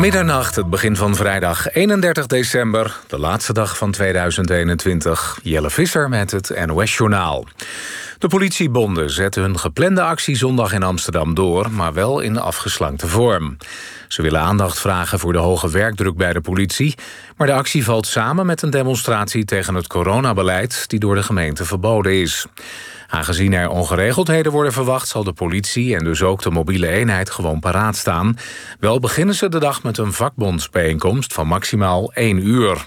Middernacht, het begin van vrijdag 31 december, de laatste dag van 2021. Jelle Visser met het NOS-journaal. De politiebonden zetten hun geplande actie zondag in Amsterdam door... maar wel in afgeslankte vorm. Ze willen aandacht vragen voor de hoge werkdruk bij de politie... maar de actie valt samen met een demonstratie tegen het coronabeleid... die door de gemeente verboden is. Aangezien er ongeregeldheden worden verwacht... zal de politie en dus ook de mobiele eenheid gewoon paraat staan. Wel beginnen ze de dag met een vakbondsbijeenkomst van maximaal één uur.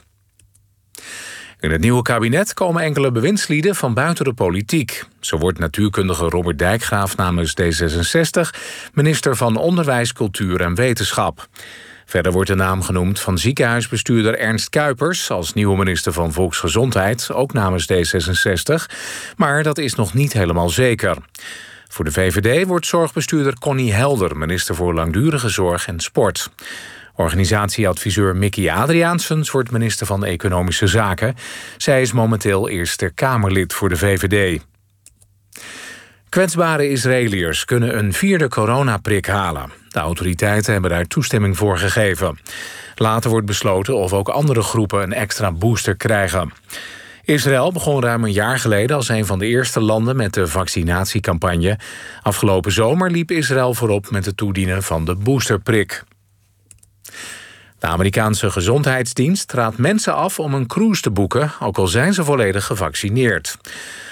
In het nieuwe kabinet komen enkele bewindslieden van buiten de politiek. Zo wordt natuurkundige Robert Dijkgraaf namens D66 minister van Onderwijs, Cultuur en Wetenschap. Verder wordt de naam genoemd van ziekenhuisbestuurder Ernst Kuipers... als nieuwe minister van Volksgezondheid, ook namens D66. Maar dat is nog niet helemaal zeker. Voor de VVD wordt zorgbestuurder Connie Helder... minister voor Langdurige Zorg en Sport. Organisatieadviseur Mickey Adriaansens wordt minister van Economische Zaken. Zij is momenteel Eerste Kamerlid voor de VVD. Kwetsbare Israëliërs kunnen een vierde coronaprik halen. De autoriteiten hebben daar toestemming voor gegeven. Later wordt besloten of ook andere groepen een extra booster krijgen. Israël begon ruim een jaar geleden als een van de eerste landen met de vaccinatiecampagne. Afgelopen zomer liep Israël voorop met het toedienen van de boosterprik. De Amerikaanse gezondheidsdienst raadt mensen af om een cruise te boeken, ook al zijn ze volledig gevaccineerd.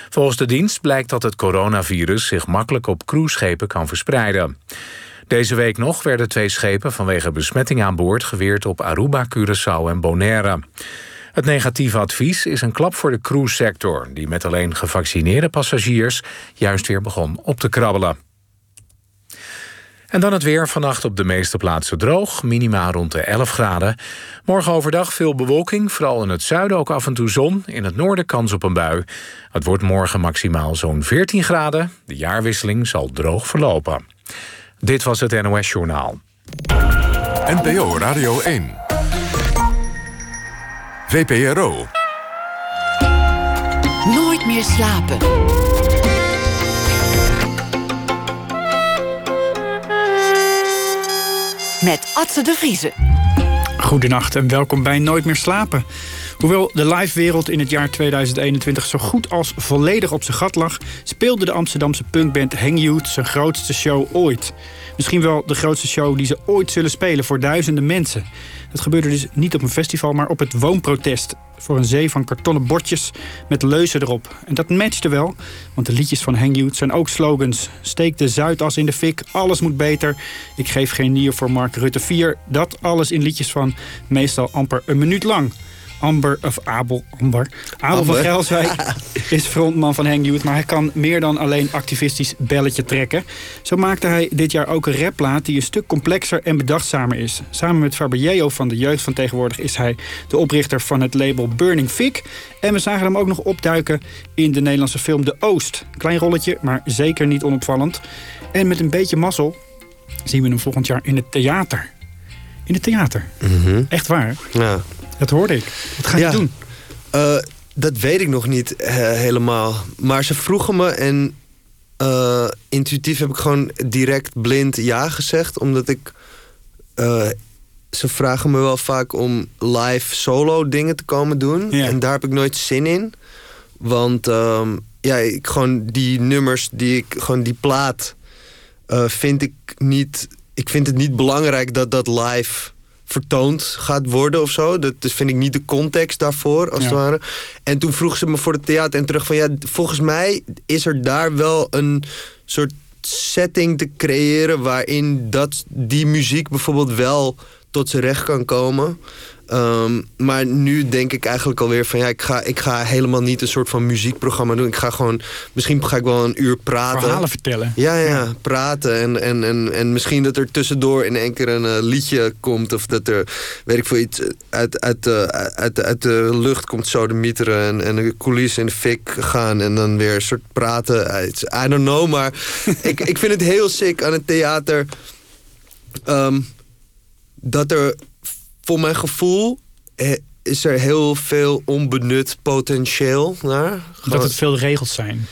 Volgens de dienst blijkt dat het coronavirus zich makkelijk op cruiseschepen kan verspreiden. Deze week nog werden twee schepen vanwege besmetting aan boord geweerd op Aruba, Curaçao en Bonaire. Het negatieve advies is een klap voor de cruise-sector, die met alleen gevaccineerde passagiers juist weer begon op te krabbelen. En dan het weer. Vannacht op de meeste plaatsen droog. Minima rond de 11 graden. Morgen overdag veel bewolking. Vooral in het zuiden ook af en toe zon. In het noorden kans op een bui. Het wordt morgen maximaal zo'n 14 graden. De jaarwisseling zal droog verlopen. Dit was het NOS Journaal. NPO Radio 1. VPRO. Nooit meer slapen. met Atze de Vriezen. Goedenacht en welkom bij Nooit meer slapen. Hoewel de live-wereld in het jaar 2021 zo goed als volledig op zijn gat lag... speelde de Amsterdamse punkband Hang Youth zijn grootste show ooit. Misschien wel de grootste show die ze ooit zullen spelen voor duizenden mensen. Dat gebeurde dus niet op een festival, maar op het woonprotest. Voor een zee van kartonnen bordjes met leuzen erop. En dat matchte wel, want de liedjes van Hang Youth zijn ook slogans. Steek de Zuidas in de fik, alles moet beter. Ik geef geen nier voor Mark Rutte 4. Dat alles in liedjes van meestal amper een minuut lang. Amber, of Abel, Amber. Abel van Gelswijk is frontman van Hang Youth, maar hij kan meer dan alleen activistisch belletje trekken. Zo maakte hij dit jaar ook een rapplaat die een stuk complexer en bedachtzamer is. Samen met Fabio van de Jeugd van Tegenwoordig is hij de oprichter van het label Burning Fig. En we zagen hem ook nog opduiken in de Nederlandse film De Oost. Klein rolletje, maar zeker niet onopvallend. En met een beetje mazzel zien we hem volgend jaar in het theater. In het theater. Mhm. Echt waar. Ja. Dat hoorde ik. Wat ga je Ja. doen? Eh, dat weet ik nog niet eh, helemaal. Maar ze vroegen me en eh, intuïtief heb ik gewoon direct blind ja gezegd. Omdat ik... ze vragen me wel vaak om live solo dingen te komen doen. Ja. En daar heb ik nooit zin in. Want ehm, ja, ik, gewoon die nummers, die ik, gewoon die plaat... vind ik niet... Ik vind het niet belangrijk dat dat live vertoond gaat worden of zo. Dat dus vind ik niet de context daarvoor, als het ware. En toen vroeg ze me voor het theater en terug van... ja, volgens mij is er daar wel een soort setting te creëren... waarin dat, die muziek bijvoorbeeld wel tot zijn recht kan komen. Ehm, maar nu denk ik eigenlijk alweer van... ja, ik ga, ik ga helemaal niet een soort van muziekprogramma doen. Ik ga gewoon... misschien ga ik wel een uur praten. Verhalen vertellen. Ja, ja, praten. En, en, en, en misschien dat er tussendoor in één keer een eh, liedje komt. Of dat er, weet ik veel, iets uit, uit, de, uit, uit de lucht komt zo de mieteren. En, en de coulissen in de fik gaan. En dan weer een soort praten. uit. I don't know, maar ik, ik vind het heel sick aan het theater. ehm, dat er, voor mijn gevoel... eh, is er heel veel onbenut potentieel naar. Dat het veel regels zijn.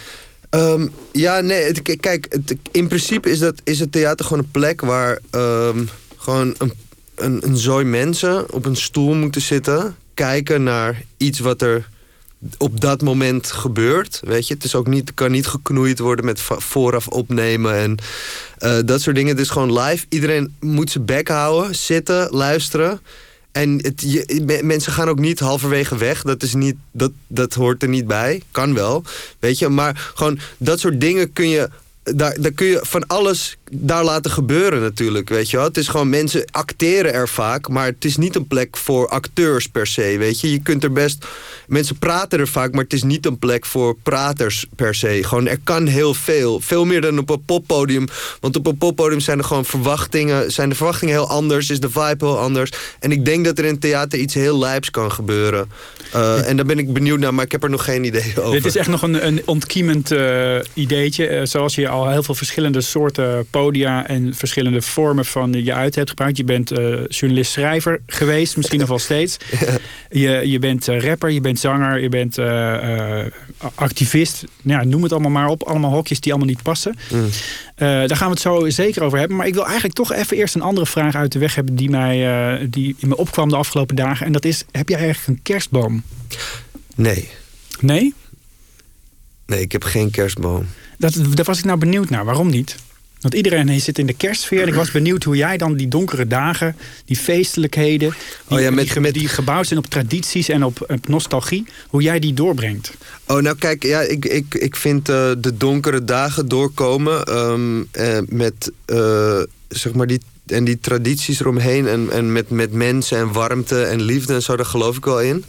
Ehm, ja, nee, het- kijk, het- in principe is, dat, is het theater gewoon een plek waar ehm, gewoon een, een, een zooi mensen op een stoel moeten zitten... kijken naar iets wat er op dat moment gebeurt. Weet je, het is ook niet, kan niet geknoeid worden met vooraf opnemen en eh, dat soort dingen. Het is gewoon live. Iedereen moet zijn bek houden, zitten, luisteren. En het, mensen gaan ook niet halverwege weg. Dat, is niet, dat, dat hoort er niet bij. Kan wel, weet je. Maar gewoon dat soort dingen kun je... Daar, daar kun je van alles daar laten gebeuren natuurlijk, weet je wel. Het is gewoon, mensen acteren er vaak... maar het is niet een plek voor acteurs per se, weet je. Je kunt er best... Mensen praten er vaak, maar het is niet een plek voor praters per se. Gewoon, er kan heel veel. Veel meer dan op een poppodium. Want op een poppodium zijn er gewoon verwachtingen... zijn de verwachtingen heel anders, is de vibe heel anders. En ik denk dat er in theater iets heel lijps kan gebeuren. Uh, en daar ben ik benieuwd naar, maar ik heb er nog geen idee over. Dit is echt nog een, een ontkiemend uh, ideetje. Uh, zoals je al heel veel verschillende soorten podia en verschillende vormen van je uit hebt gebruikt. Je bent uh, journalist-schrijver geweest, misschien nog wel steeds. Je, je bent rapper, je bent zanger, je bent activist. Nou, ja, noem het allemaal maar op. Allemaal hokjes die allemaal niet passen. Mm. daar gaan we het zo zeker over hebben. Maar ik wil eigenlijk toch even eerst een andere vraag uit de weg hebben... die, mij, die in me opkwam de afgelopen dagen. En dat is, heb jij eigenlijk een kerstboom? Nee. Nee? Nee, ik heb geen kerstboom. Dat, daar was ik nou benieuwd naar. Waarom niet? Want iedereen zit in de kerstsfeer. En ik was benieuwd hoe jij dan die donkere dagen, die feestelijkheden... Die, oh ja, met, die, met... die gebouwd zijn op tradities en op, op, nostalgie... hoe jij die doorbrengt. Oh, nou kijk, ja, ik, ik, ik vind uh, de donkere dagen doorkomen... Um, uh, met, uh, zeg maar, die en die tradities eromheen en, en met, met mensen en warmte en liefde en zo, daar geloof ik wel in.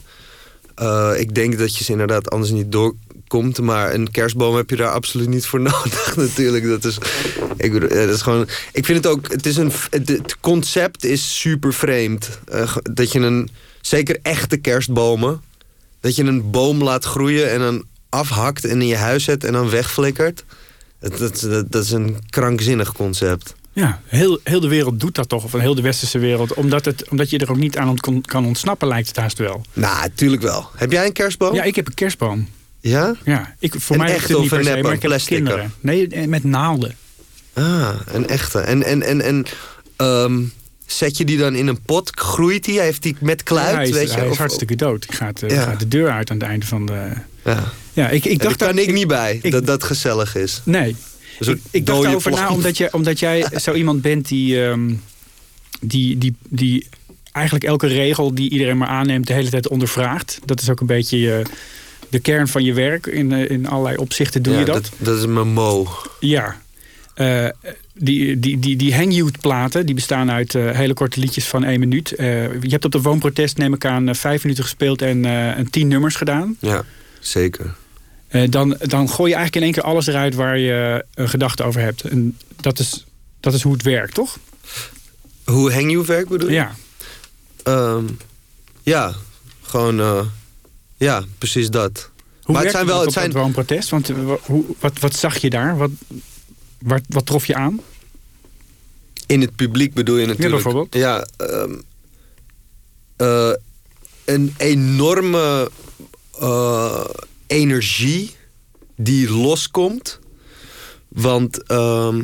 Ik denk dat je ze inderdaad anders niet doorkomt, maar een kerstboom heb je daar absoluut niet voor nodig natuurlijk. Dat is, ik, dat is gewoon, ik vind het ook, het, is een, het, concept is super vreemd. Uh, dat je een, zeker echte kerstbomen, dat je een boom laat groeien en dan afhakt en in je huis zet en dan wegflikkert. Dat, dat, dat, is een krankzinnig concept. Ja, heel, heel de wereld doet dat toch, of heel de westerse wereld. Omdat, het, omdat je er ook niet aan ont kan ontsnappen, lijkt het haast wel. Nou, tuurlijk wel. Heb jij een kerstboom? Ja, ik heb een kerstboom. Ja? Ja, ik, voor een mij echte het niet per een se, maar ik heb plastic kinderen. Nee, met naalden. Ah, een echte. En, en, en, en um, zet je die dan in een pot? Groeit die? Heeft die met kluit? Ja, hij is, weet je? hij is Of- hartstikke dood. Die gaat, Ja. gaat de deur uit aan het einde van de... Ja. Ja, ik, ik Daar dacht kan dat- ik niet bij, ik- dat dat gezellig is. Nee. Ik, ik dacht dode erover na, omdat, je, omdat jij zo iemand bent die, ehm, die, die, die eigenlijk elke regel die iedereen maar aanneemt de hele tijd ondervraagt. Dat is ook een beetje je, de kern van je werk. In, eh, in allerlei opzichten doe Ja, je dat. dat is mijn mo. Ja. Eh, die, die, die, die hang platen die bestaan uit eh, hele korte liedjes van één minuut. Eh, je hebt op de woonprotest, neem ik aan, vijf minuten gespeeld en, en tien nummers gedaan. Ja, zeker. Dan, dan gooi je eigenlijk in één keer alles eruit waar je een gedachte over hebt. En dat is, dat is hoe het werkt, toch? Hoe hang you werk bedoel je? Ja. Ehm, ja, gewoon... ja, precies dat. Hoe maar het werkt zijn wel... Het op zijn, het woonprotest? Want wat, wat zag je daar? Wat, wat, wat trof je aan? In het publiek bedoel je natuurlijk. bijvoorbeeld. Ja, ehm, eh, een enorme eh, energie die loskomt. Want ehm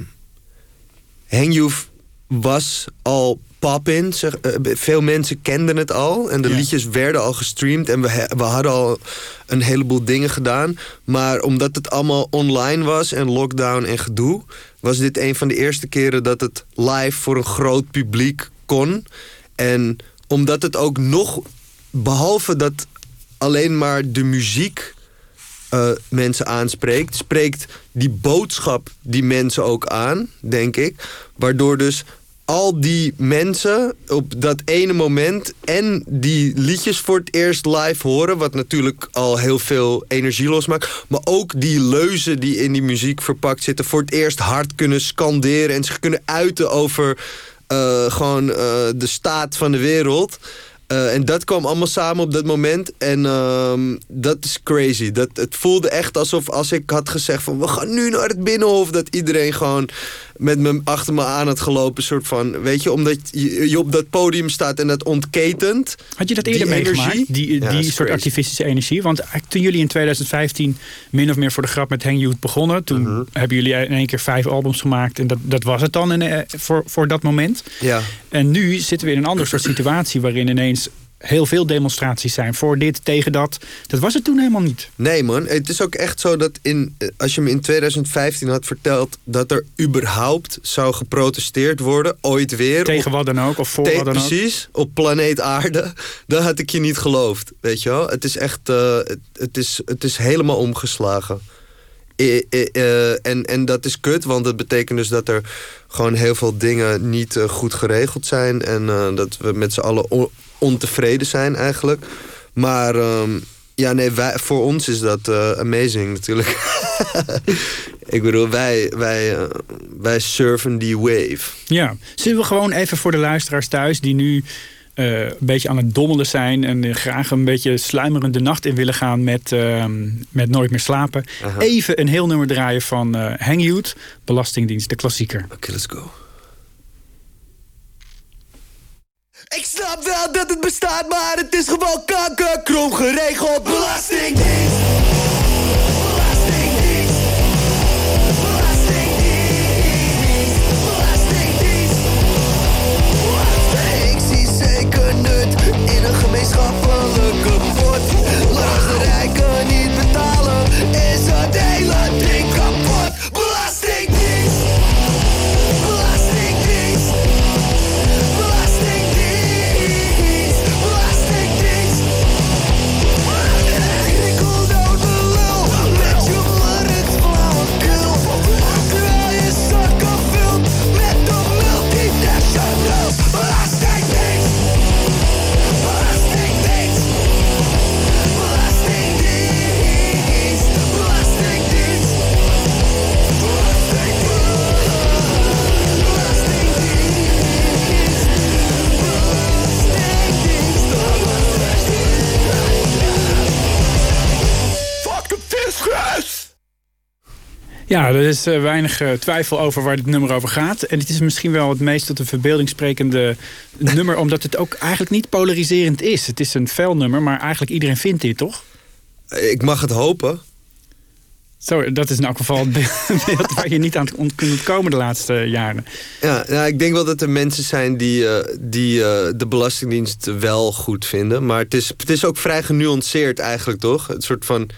Hengjoef was al pop-in. zeg, eh, Veel mensen kenden het al. En de liedjes werden al gestreamd. En we, we hadden al een heleboel dingen gedaan. Maar omdat het allemaal online was en lockdown en gedoe... was dit een van de eerste keren dat het live voor een groot publiek kon. En omdat het ook nog... Behalve dat alleen maar de muziek eh, mensen aanspreekt, spreekt die boodschap die mensen ook aan, denk ik. Waardoor dus al die mensen op dat ene moment en die liedjes voor het eerst live horen, wat natuurlijk al heel veel energie losmaakt, maar ook die leuzen die in die muziek verpakt zitten, voor het eerst hard kunnen scanderen en zich kunnen uiten over eh, gewoon eh, de staat van de wereld. Eh, en dat kwam allemaal samen op dat moment. En ehm, dat is crazy. Dat, het voelde echt alsof als ik had gezegd van... we gaan nu naar het Binnenhof... dat iedereen gewoon met me achter me aan had gelopen. Soort van, weet je, omdat je, je op dat podium staat en dat ontketent. Had je dat Die eerder meegemaakt, energie? die, Ja, die soort crazy. activistische energie? Want eigenlijk toen jullie in 2015 min of meer voor de grap met Hang Youth begonnen... toen Mhm. hebben jullie in één keer vijf albums gemaakt... en dat, dat was het dan in, eh, voor, voor dat moment. Ja. En nu zitten we in een ander soort situatie... waarin ineens heel veel demonstraties zijn voor dit, tegen dat. Dat was het toen helemaal niet. Nee man, het is ook echt zo dat in, eh, als je me in 2015 had verteld... dat er überhaupt zou geprotesteerd worden, ooit weer... Tegen wat dan ook, of voor wat dan ook. precies, op planeet aarde. Dan had ik je niet geloofd, weet je wel. Het is echt, eh, het, het is, het is helemaal omgeslagen. Eh, eh, eh, en, en dat is kut, want dat betekent dus dat er gewoon heel veel dingen niet goed geregeld zijn. En dat we met z'n allen on- ontevreden zijn eigenlijk. Maar ehm, ja, nee, voor ons is dat amazing natuurlijk. ik bedoel, wij, wij, wij surfen die wave. Ja, zullen we gewoon even voor de luisteraars thuis... die nu eh, een beetje aan het dommelen zijn... en graag een beetje sluimerende nacht in willen gaan met, ehm, met Nooit meer slapen... Aha. even een heel nummer draaien van eh Hang Youth, Belastingdienst, de klassieker. Oké, let's go. Ik snap wel dat het bestaat, maar het is gewoon kankerkrom geregeld. Belastingdienst! Belastingdienst! Ja, er is eh, weinig eh, twijfel over waar dit nummer over gaat. En het is misschien wel het meest tot de verbeelding sprekende nummer... omdat het ook eigenlijk niet polariserend is. Het is een fel nummer, maar eigenlijk iedereen vindt dit, toch? Ik mag het hopen. Zo, dat is in elk geval het be- beeld waar je niet aan kunt ontkomen de laatste jaren. Ja, nou, ik denk wel dat er mensen zijn die, eh, die de Belastingdienst wel goed vinden. Maar het is, het is ook vrij genuanceerd eigenlijk, toch? Het soort van...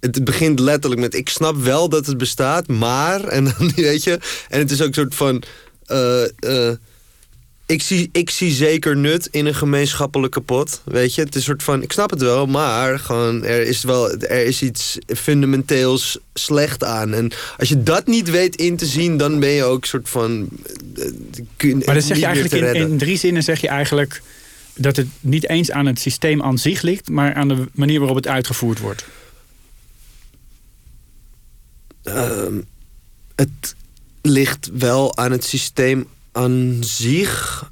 Het begint letterlijk met, ik snap wel dat het bestaat, maar... En dan, weet je... En het is ook een soort van... eh, eh, ik, zie, ik zie zeker nut in een gemeenschappelijke pot, weet je. Het is een soort van, ik snap het wel, maar gewoon, er is wel er is iets fundamenteels slecht aan. En als je dat niet weet in te zien, dan ben je ook een soort van... eh, Maar dan zeg je eigenlijk in, in drie zinnen zeg je eigenlijk dat het niet eens aan het systeem aan zich ligt, maar aan de manier waarop het uitgevoerd wordt. Ehm, het ligt wel aan het systeem aan zich.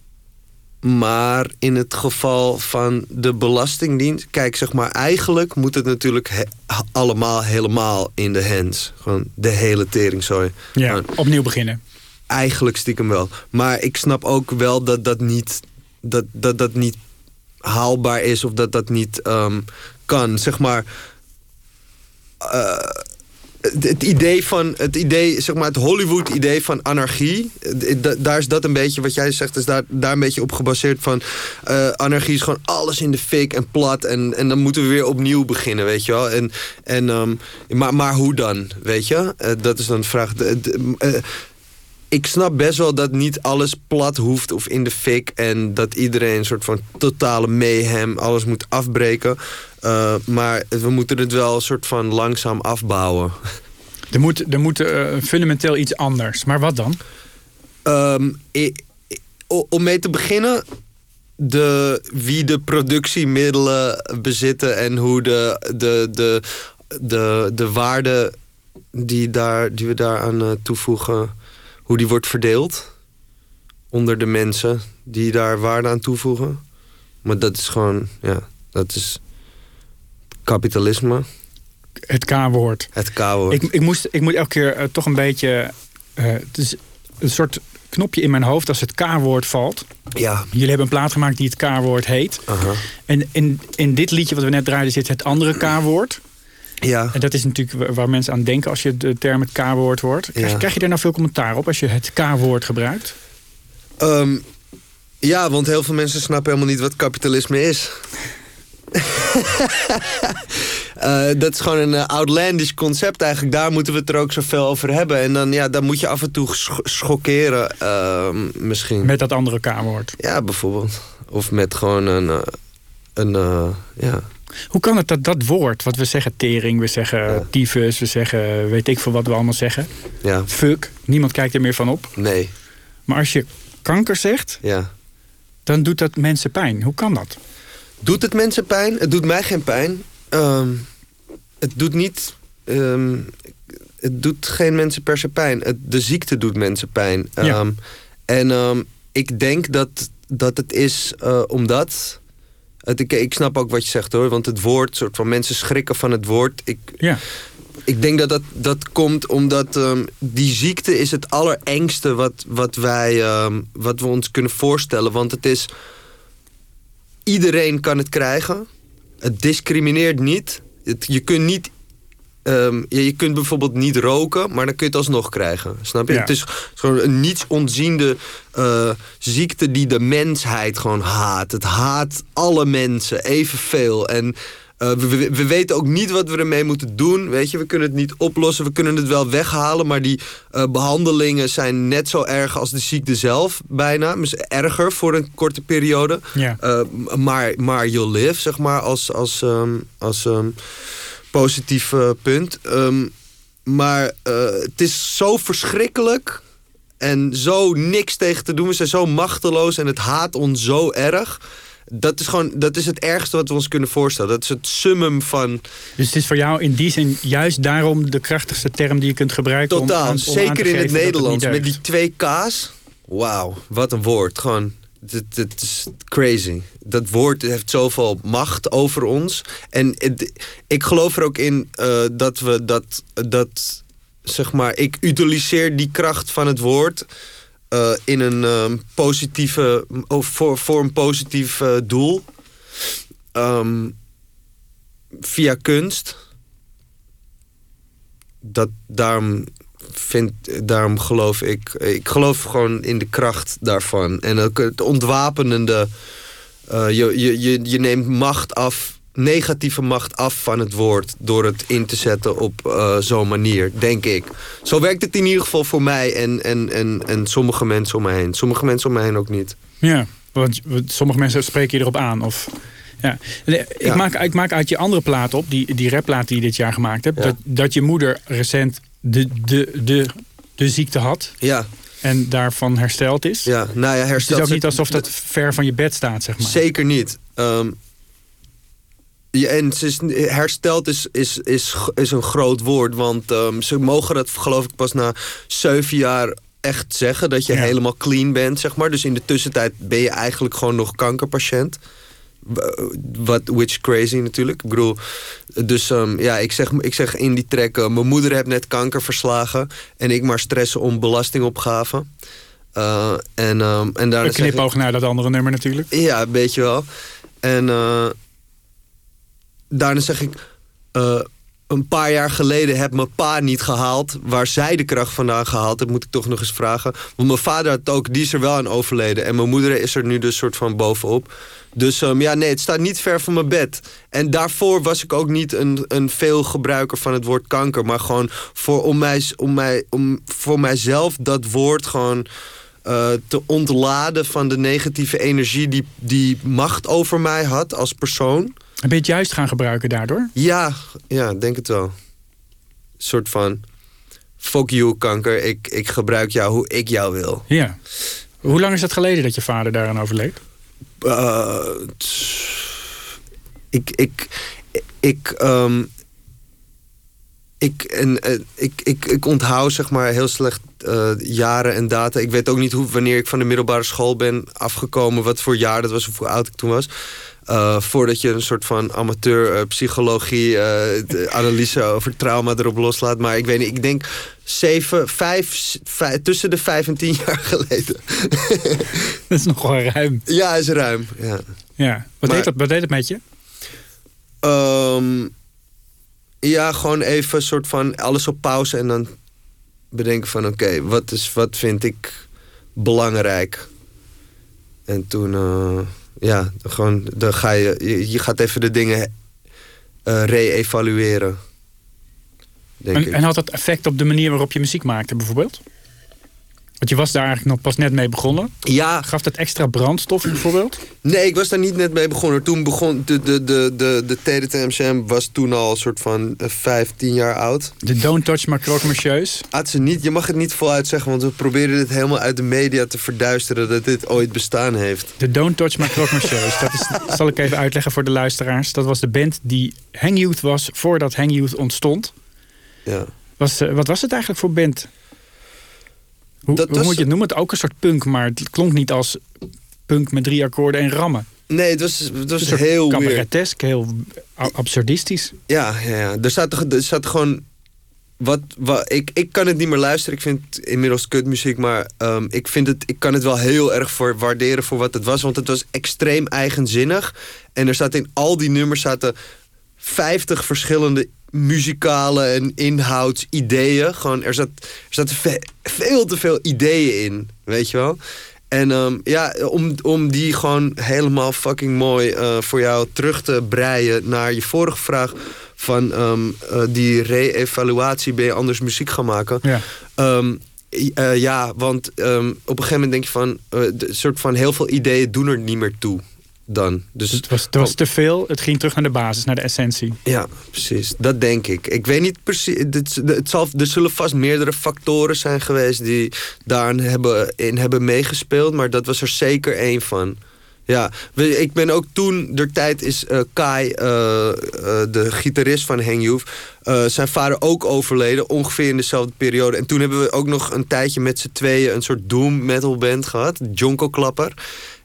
Maar in het geval van de Belastingdienst... Kijk, zeg maar, eigenlijk moet het natuurlijk he- allemaal helemaal in de hands. Gewoon de hele teringzooi. Ja, Gewoon opnieuw beginnen. Eigenlijk stiekem wel. Maar ik snap ook wel dat dat niet, dat, dat, dat niet haalbaar is of dat dat niet ehm, kan. Zeg maar. eh, het, idee van het idee, zeg maar, het Hollywood-idee van anarchie. eh, da- daar is dat een beetje wat jij zegt, is daar, daar een beetje op gebaseerd van. eh, anarchie is gewoon alles in de fik en plat. En, en dan moeten we weer opnieuw beginnen, weet je wel. En, en, ehm, maar, maar hoe dan, weet je? Eh, dat is dan de vraag. Ik snap best wel dat niet alles plat hoeft of in de fik. En dat iedereen een soort van totale mayhem alles moet afbreken. Eh, maar we moeten het wel een soort van langzaam afbouwen. Er moet, er moet eh, fundamenteel iets anders. Maar wat dan? Ehm, om mee te beginnen, de, wie de productiemiddelen bezitten en hoe de, de, de, de, de waarde die, daar, die we daaraan eh, toevoegen, hoe die wordt verdeeld onder de mensen die daar waarde aan toevoegen. Maar dat is gewoon, ja, dat is kapitalisme, Het K-woord. het K-woord. Ik, ik, moest, ik moet elke keer eh, toch een beetje. eh, het is een soort knopje in mijn hoofd als het K-woord valt. Ja. Jullie hebben een plaat gemaakt die het K-woord heet. Aha. En in, in dit liedje wat we net draaiden zit het andere K-woord. Ja. En dat is natuurlijk wa- waar mensen aan denken als je de term het K-woord hoort. Krijg, Ja. krijg je daar nou veel commentaar op als je het K-woord gebruikt? Ehm, ja, want heel veel mensen snappen helemaal niet wat kapitalisme is. Eh, dat is gewoon een eh, outlandish concept eigenlijk. Daar moeten we het er ook zoveel over hebben. En dan, ja, dan moet je af en toe sch- schokkeren ehm, misschien. Met dat andere K-woord. Ja, bijvoorbeeld. Of met gewoon een... eh, een ja. Hoe kan het dat dat woord, wat we zeggen tering, we zeggen Ja. tyfus, we zeggen weet ik veel wat we allemaal zeggen. ja, Fuck, niemand kijkt er meer van op. nee, Maar als je kanker zegt, ja. dan doet dat mensen pijn. Hoe kan dat? Doet het mensen pijn? Het doet mij geen pijn. Ehm, het doet niet... ehm, het doet geen mensen per se pijn. Het, de ziekte doet mensen pijn. Ja. Ehm, en ik denk dat, dat het is eh, omdat... Het, ik, ik snap ook wat je zegt hoor. Want het woord, soort van mensen schrikken van het woord. Ik, Ja, ik denk dat dat, dat komt omdat die ziekte is het allerengste wat, wat, wij, wat we ons kunnen voorstellen. Want het is... Iedereen kan het krijgen. Het discrimineert niet. Het, je kunt niet... ehm, ja, je kunt bijvoorbeeld niet roken, maar dan kun je het alsnog krijgen. Snap je? Ja. Het is gewoon een niets onziende eh, ziekte die de mensheid gewoon haat. Het haat alle mensen evenveel. En eh, we, we, we weten ook niet wat we ermee moeten doen. Weet je, we kunnen het niet oplossen. We kunnen het wel weghalen. Maar die eh, behandelingen zijn net zo erg als de ziekte zelf, bijna. Dus erger voor een korte periode. ja. Eh, maar, maar you'll live, zeg maar, als, als, ehm, als ehm, positief punt. Ehm, maar het is zo verschrikkelijk en zo niks tegen te doen. We zijn zo machteloos en het haat ons zo erg. Dat is gewoon, dat is het ergste wat we ons kunnen voorstellen. Dat is het summum van Dus het is voor jou in die zin juist daarom de krachtigste term die je kunt gebruiken. om totaal. om te Zeker in het Nederlands. met die twee K's. Wauw, wat een woord. Gewoon, het, het is crazy. Dat woord heeft zoveel macht over ons. En het- ik geloof er ook in eh, dat we dat, dat, zeg maar, ik utiliseer die kracht van het woord eh, in een ehm, positieve, of voor, voor een positief eh, doel. Ehm, via kunst. Dat daarom vind, daarom geloof ik, ik geloof gewoon in de kracht daarvan. En ook het ontwapenende, je, je, je, je neemt macht af, negatieve macht af van het woord door het in te zetten op eh, zo'n manier, denk ik. Zo werkt het in ieder geval voor mij en, en, en, en sommige mensen om me heen. Sommige mensen om me heen ook niet. Ja, want sommige mensen spreken je erop aan. Of, ja. Ik, Ja. maak, ik maak uit je andere plaat op, die, die rapplaat die je dit jaar gemaakt hebt... Ja. Dat, dat je moeder recent de, de, de, de ziekte had Ja, en daarvan hersteld is. ja. nou ja, Dus het is ook niet alsof dat ver van je bed staat, zeg maar. Zeker niet. Ehm, ja, en ze is, hersteld is, is, is, is een groot woord. Want ehm, ze mogen dat geloof ik pas na zeven jaar echt zeggen. Dat je Ja. helemaal clean bent, zeg maar. Dus in de tussentijd ben je eigenlijk gewoon nog kankerpatiënt. W- Wat, which is crazy natuurlijk. Ik bedoel, dus ehm, ja, ik zeg, ik zeg in die track... eh, mijn moeder heeft net kanker verslagen... en ik maar stressen om belastingopgave. Eh, en, ehm, en daarna Een ik- knipoog naar dat andere nummer natuurlijk. ja, een beetje wel. En eh, daarna zeg ik... eh, een paar jaar geleden heb mijn pa niet gehaald... waar zij de kracht vandaan gehaald heeft, moet ik toch nog eens vragen. Want mijn vader had ook, die is er wel aan overleden. En mijn moeder is er nu dus soort van bovenop. Dus ehm, ja, nee, het staat niet ver van mijn bed. En daarvoor was ik ook niet een, een veel gebruiker van het woord kanker. Maar gewoon voor, om, mij, om, mij, om voor mijzelf dat woord gewoon eh, te ontladen van de negatieve energie die, die macht over mij had als persoon. En ben je het juist gaan gebruiken daardoor? Ja, ja, denk het wel. Een soort van, fuck you kanker, ik, ik gebruik jou hoe ik jou wil. Ja. Hoe lang is het geleden dat je vader daaraan overleed? Eh, ik, ik, ik, ehm, ik, en, eh, ik, ik, ik onthoud zeg maar heel slecht eh, jaren en data. Ik weet ook niet hoe, wanneer ik van de middelbare school ben afgekomen, wat voor jaar dat was of hoe oud ik toen was. Eh, voordat je een soort van amateur eh, psychologie eh, analyse over trauma erop loslaat. Maar ik weet niet, ik denk zeven, vijf, vijf- tussen de vijf en tien jaar geleden. Dat is nog wel ruim. ja, is ruim. Ja. Ja. Wat, Maar- deed dat, wat deed met je? Ehm, ja, gewoon even een soort van alles op pauze en dan bedenken van oké, wat is wat vind ik belangrijk? En toen, ja, gewoon, dan ga je, je, je gaat even de dingen eh re-evalueren. En had dat effect op de manier waarop je muziek maakte, bijvoorbeeld? Want je was daar eigenlijk nog pas net mee begonnen. Ja, Gaf dat extra brandstof, bijvoorbeeld? nee, ik was daar niet net mee begonnen. Toen begon de, de, de, de, de TDTMCM was toen al een soort van eh, vijf, tien jaar oud. De Don't Touch My Croque Monsieur's. Atze, niet, je mag het niet voluit zeggen, want we proberen dit helemaal uit de media te verduisteren dat dit ooit bestaan heeft. De Don't Touch My Croque Monsieur's. Dat is, zal ik even uitleggen voor de luisteraars. Dat was de band die Hang Youth was voordat Hang Youth ontstond. Ja. Was, eh, wat was het eigenlijk voor band? Hoe, Dat hoe moet je het noemen? Het ook een soort punk, maar het klonk niet als punk met drie akkoorden en rammen. Nee, het was, het was Een heel cabaretesk, heel absurdistisch. Ja, ja, ja. Er staat, er staat gewoon... Wat, wat, ik, ik kan het niet meer luisteren. Ik vind inmiddels kutmuziek. Maar ehm, ik, vind het, ik kan het wel heel erg voor waarderen voor wat het was. Want het was extreem eigenzinnig. En er staat in al die nummers zaten 50 verschillende muzikale en inhoudsideeën. Gewoon, er, zat, er zaten ve- veel te veel ideeën in. Weet je wel? En ehm, ja, om, om die gewoon helemaal fucking mooi eh, voor jou terug te breien naar je vorige vraag van ehm, eh, die re-evaluatie, ben je anders muziek gaan maken? Ja. Ehm, eh, ja, want op een gegeven moment denk je van, soort van heel veel ideeën doen er niet meer toe dan. Dus Het was, het was te veel. Het ging terug naar de basis, naar de essentie. ja, precies. Dat denk ik. Ik weet niet precies. Het zal, er zullen vast meerdere factoren zijn geweest die daarin hebben, in hebben meegespeeld. Maar dat was er zeker één van. Ja, ik ben ook toen, der tijd is eh, Kai, eh, eh, de gitarist van Hang Eh, zijn vader ook overleden, ongeveer in dezelfde periode. En toen hebben we ook nog een tijdje met z'n tweeën een soort doom metal band gehad, Jonko Klapper.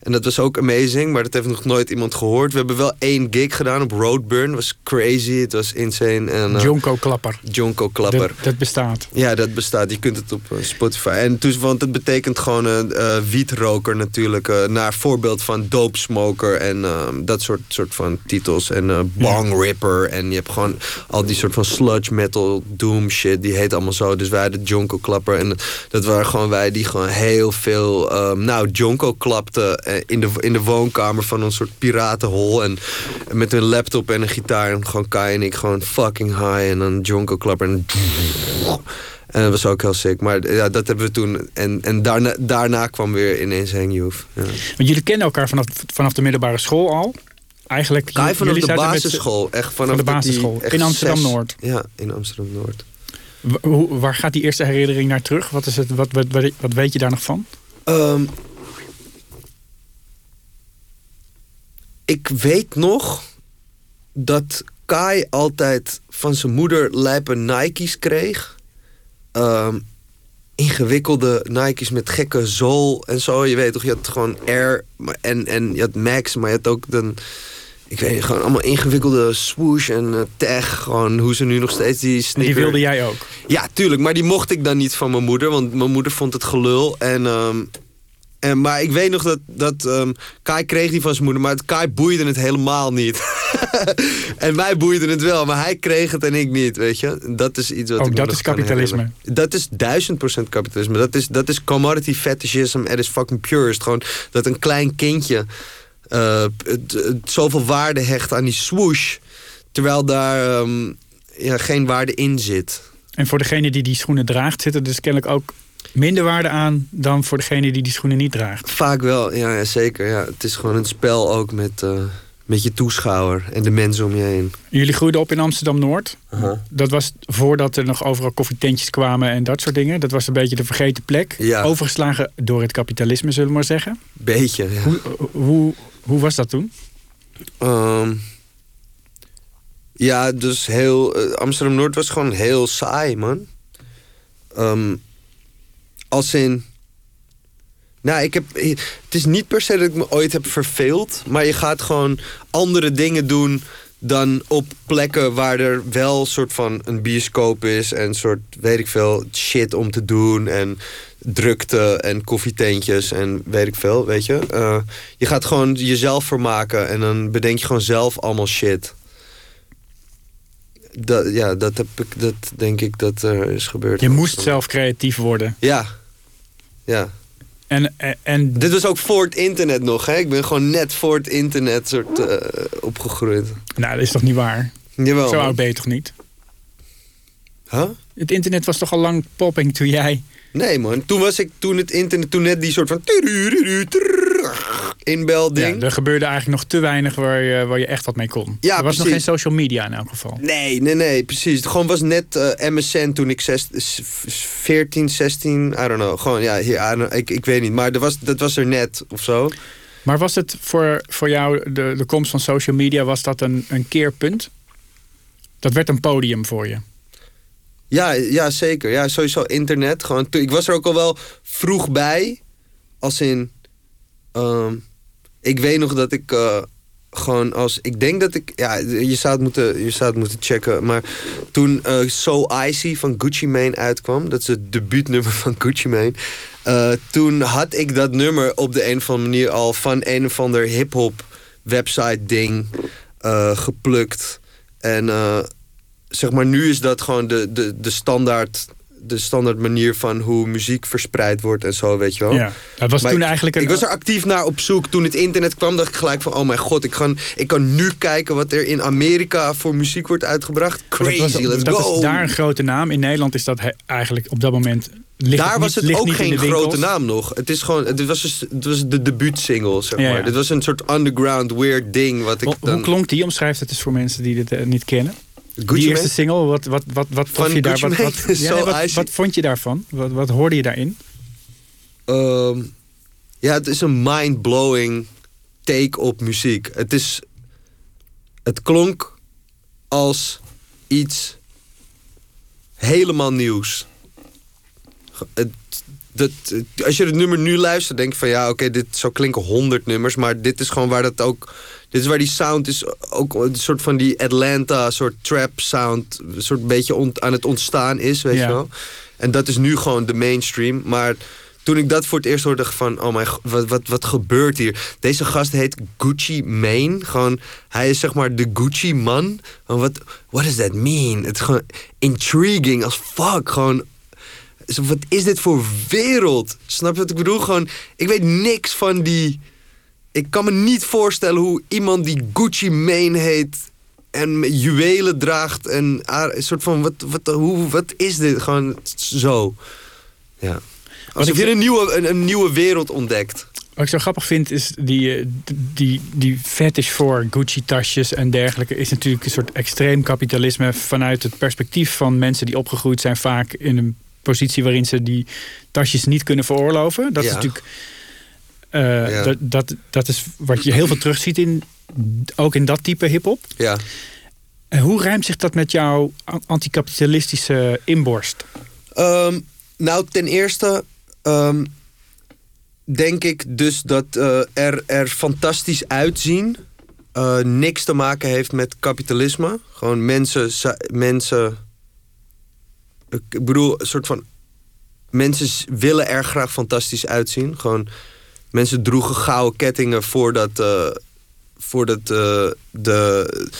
En dat was ook amazing, maar dat heeft nog nooit iemand gehoord. We hebben wel één gig gedaan op Roadburn. Het was crazy, het was insane. En, eh, Jonko Klapper. Jonko Klapper. Dat, dat bestaat. Ja, dat bestaat. Je kunt het op eh, Spotify. En want het betekent gewoon een eh, wietroker natuurlijk. naar voorbeeld van Dope Smoker en ehm, dat soort, soort van titels. En Bong Ripper. En je hebt gewoon al die soort van sludge metal doom shit. Die heet allemaal zo. Dus wij hadden Jonko Klapper. En dat waren gewoon wij die gewoon heel veel... ehm, nou, Jonko klapten eh, in, de, in de woonkamer van een soort piratenhol. En met een laptop en een gitaar. En gewoon Kai en ik gewoon fucking high. En dan Jonko Klapper. En dat was ook heel sick. Maar ja, dat hebben we toen. En, en daarna, daarna kwam weer ineens Hang Youth. Want jullie kennen elkaar vanaf, vanaf de middelbare school al. Eigenlijk, Kai vanaf de basisschool. Echt vanaf de die basisschool. In Amsterdam-Noord. Ja, in Amsterdam-Noord. Waar gaat die eerste herinnering naar terug? Wat, is het, wat, wat, wat, weet je daar nog van? Ehm, ik weet nog dat Kai altijd van zijn moeder lijpe Nike's kreeg. Ehm, ingewikkelde Nike's met gekke zool en zo. Je weet toch, je had gewoon Air en, en je had Max, maar je had ook dan... Ik weet gewoon allemaal ingewikkelde swoosh en eh, tag. Gewoon hoe ze nu nog steeds die sneaker... die wilde jij ook. Ja, tuurlijk. Maar die mocht ik dan niet van mijn moeder. Want mijn moeder vond het gelul. En, ehm, en, maar ik weet nog dat, dat ehm, Kai kreeg die van zijn moeder. Maar het Kai boeide het helemaal niet. en wij boeiden het wel. Maar hij kreeg het en ik niet, weet je. Dat is iets wat Ook ik dat is kapitalisme. Dat is duizend procent kapitalisme. Dat is, dat is commodity fetishism at its fucking purest. Gewoon dat een klein kindje... eh, het- het zoveel waarde hecht aan die swoosh... terwijl daar ehm, ja, geen waarde in zit. En voor degene die die schoenen draagt, zit er dus kennelijk ook minder waarde aan dan voor degene die die schoenen niet draagt. Vaak wel, ja, ja, zeker. Ja. Het is gewoon een spel ook met, eh, met je toeschouwer en de mensen om je heen. Jullie groeiden op in Amsterdam Noord. Dat was voordat er nog overal koffietentjes kwamen en dat soort dingen. Dat was een beetje de vergeten plek. Ja. Overgeslagen door het kapitalisme, zullen we maar zeggen. Beetje, ja. Hoe, hoe, hoe was dat toen? Ehm, ja, dus heel... eh, Amsterdam-Noord was gewoon heel saai, man. Ehm, als in... Nou, ik heb, het is niet per se dat ik me ooit heb verveeld. Maar je gaat gewoon andere dingen doen dan op plekken waar er wel soort van een bioscoop is. En soort, weet ik veel, shit om te doen. En drukte en koffietentjes en weet ik veel, weet je. Uh, je gaat gewoon jezelf vermaken en dan bedenk je gewoon zelf allemaal shit. Dat, ja, dat, heb ik, dat denk ik dat er is gebeurd. Je moest zelf creatief worden. Ja, ja. En, en... Dit was ook voor het internet nog, hè? Ik ben gewoon net voor het internet soort uh, opgegroeid. Nou, dat is toch niet waar? Jawel. Zo oud ben je toch niet? Huh? Het internet was toch al lang popping toen jij... Nee man, toen was ik, toen het internet, toen net die soort van inbelding. Ja, er gebeurde eigenlijk nog te weinig waar je, waar je echt wat mee kon. Ja, er was precies. nog geen social media in elk geval. Nee, nee, nee, precies. Het gewoon was net uh, MSN toen ik 14, 16, I don't know. Gewoon, ja, hier, ik, ik weet niet. Maar dat was, dat was er net of zo. Maar was het voor, voor jou, de, de komst van social media, was dat een, een keerpunt? Dat werd een podium voor je? Ja, ja, zeker. Ja, sowieso internet. Gewoon, ik was er ook al wel vroeg bij. Als in... Um, ik weet nog dat ik uh, gewoon als... Ik denk dat ik... Ja, je zou het moeten, je zou het moeten checken. Maar toen uh, So Icy van Gucci Mane uitkwam... Dat is het debuutnummer van Gucci Mane. Uh, toen had ik dat nummer op de een of andere manier al... van een of ander hip-hop website ding geplukt. En zeg maar, nu is dat gewoon de, de, de standaard de standaard manier van hoe muziek verspreid wordt en zo, weet je wel. Ja, dat was maar toen ik, eigenlijk... Een... Ik was er actief naar op zoek. Toen het internet kwam, dacht ik gelijk van... oh mijn god, ik kan, ik kan nu kijken wat er in Amerika voor muziek wordt uitgebracht. Crazy, dat was, let's dat go! is daar een grote naam. In Nederland is dat eigenlijk op dat moment... Ligt daar het was niet, het ook niet geen grote naam nog. Het, is gewoon, het, was, dus, het was de debuutsingle, zeg maar. ja. Dit was een soort underground weird ding. Wat ik Hoe, dan, hoe klonk die? Omschrijf het eens voor mensen die dit eh, niet kennen. Gucci die eerste single, wat, wat, wat, wat, vond je daar, wat, wat, ja, So nee, wat, wat vond je daarvan? Wat, wat hoorde je daarin? Ehm, ja, het is een mind-blowing take op muziek. Het is... Het klonk als iets helemaal nieuws. Het, dat, als je het nummer nu luistert, denk je van ja, oké, dit zou klinken honderd nummers, maar dit is gewoon waar dat ook. Dit is waar die sound is, ook een soort van die Atlanta, soort trap sound, een soort beetje ont- aan het ontstaan is, weet Ja. je wel. En dat is nu gewoon de mainstream. Maar toen ik dat voor het eerst hoorde, dacht van, oh mijn, god, wat, wat, wat gebeurt hier? Deze gast heet Gucci Mane. Gewoon, hij is zeg maar de Gucci man. Gewoon, Wat what does that mean? Het is gewoon intriguing als fuck. Gewoon wat is dit voor wereld? Snap je wat ik bedoel? Gewoon, ik weet niks van die... Ik kan me niet voorstellen hoe iemand die Gucci Mane heet... en juwelen draagt en een soort van... Wat, wat, hoe, wat is dit? Gewoon zo. Ja. Als ik je een nieuwe, een, een nieuwe wereld ontdekt. Wat ik zo grappig vind is die, eh, die, die fetish voor Gucci-tasjes en dergelijke... is natuurlijk een soort extreem kapitalisme vanuit het perspectief van mensen die opgegroeid zijn... vaak in een positie waarin ze die tasjes niet kunnen veroorloven. Dat is natuurlijk... eh, Ja. dat, dat, dat is wat je heel veel terugziet in, ook in dat type hip-hop. Ja. En hoe rijmt zich dat met jouw anticapitalistische inborst? Ehm, nou, ten eerste ehm, denk ik dus dat eh, er, er fantastisch uitzien eh, niks te maken heeft met kapitalisme. Gewoon mensen, mensen. Ik bedoel, een soort van. Mensen willen er graag fantastisch uitzien. Gewoon, mensen droegen gouden kettingen voordat, eh, voordat eh, de,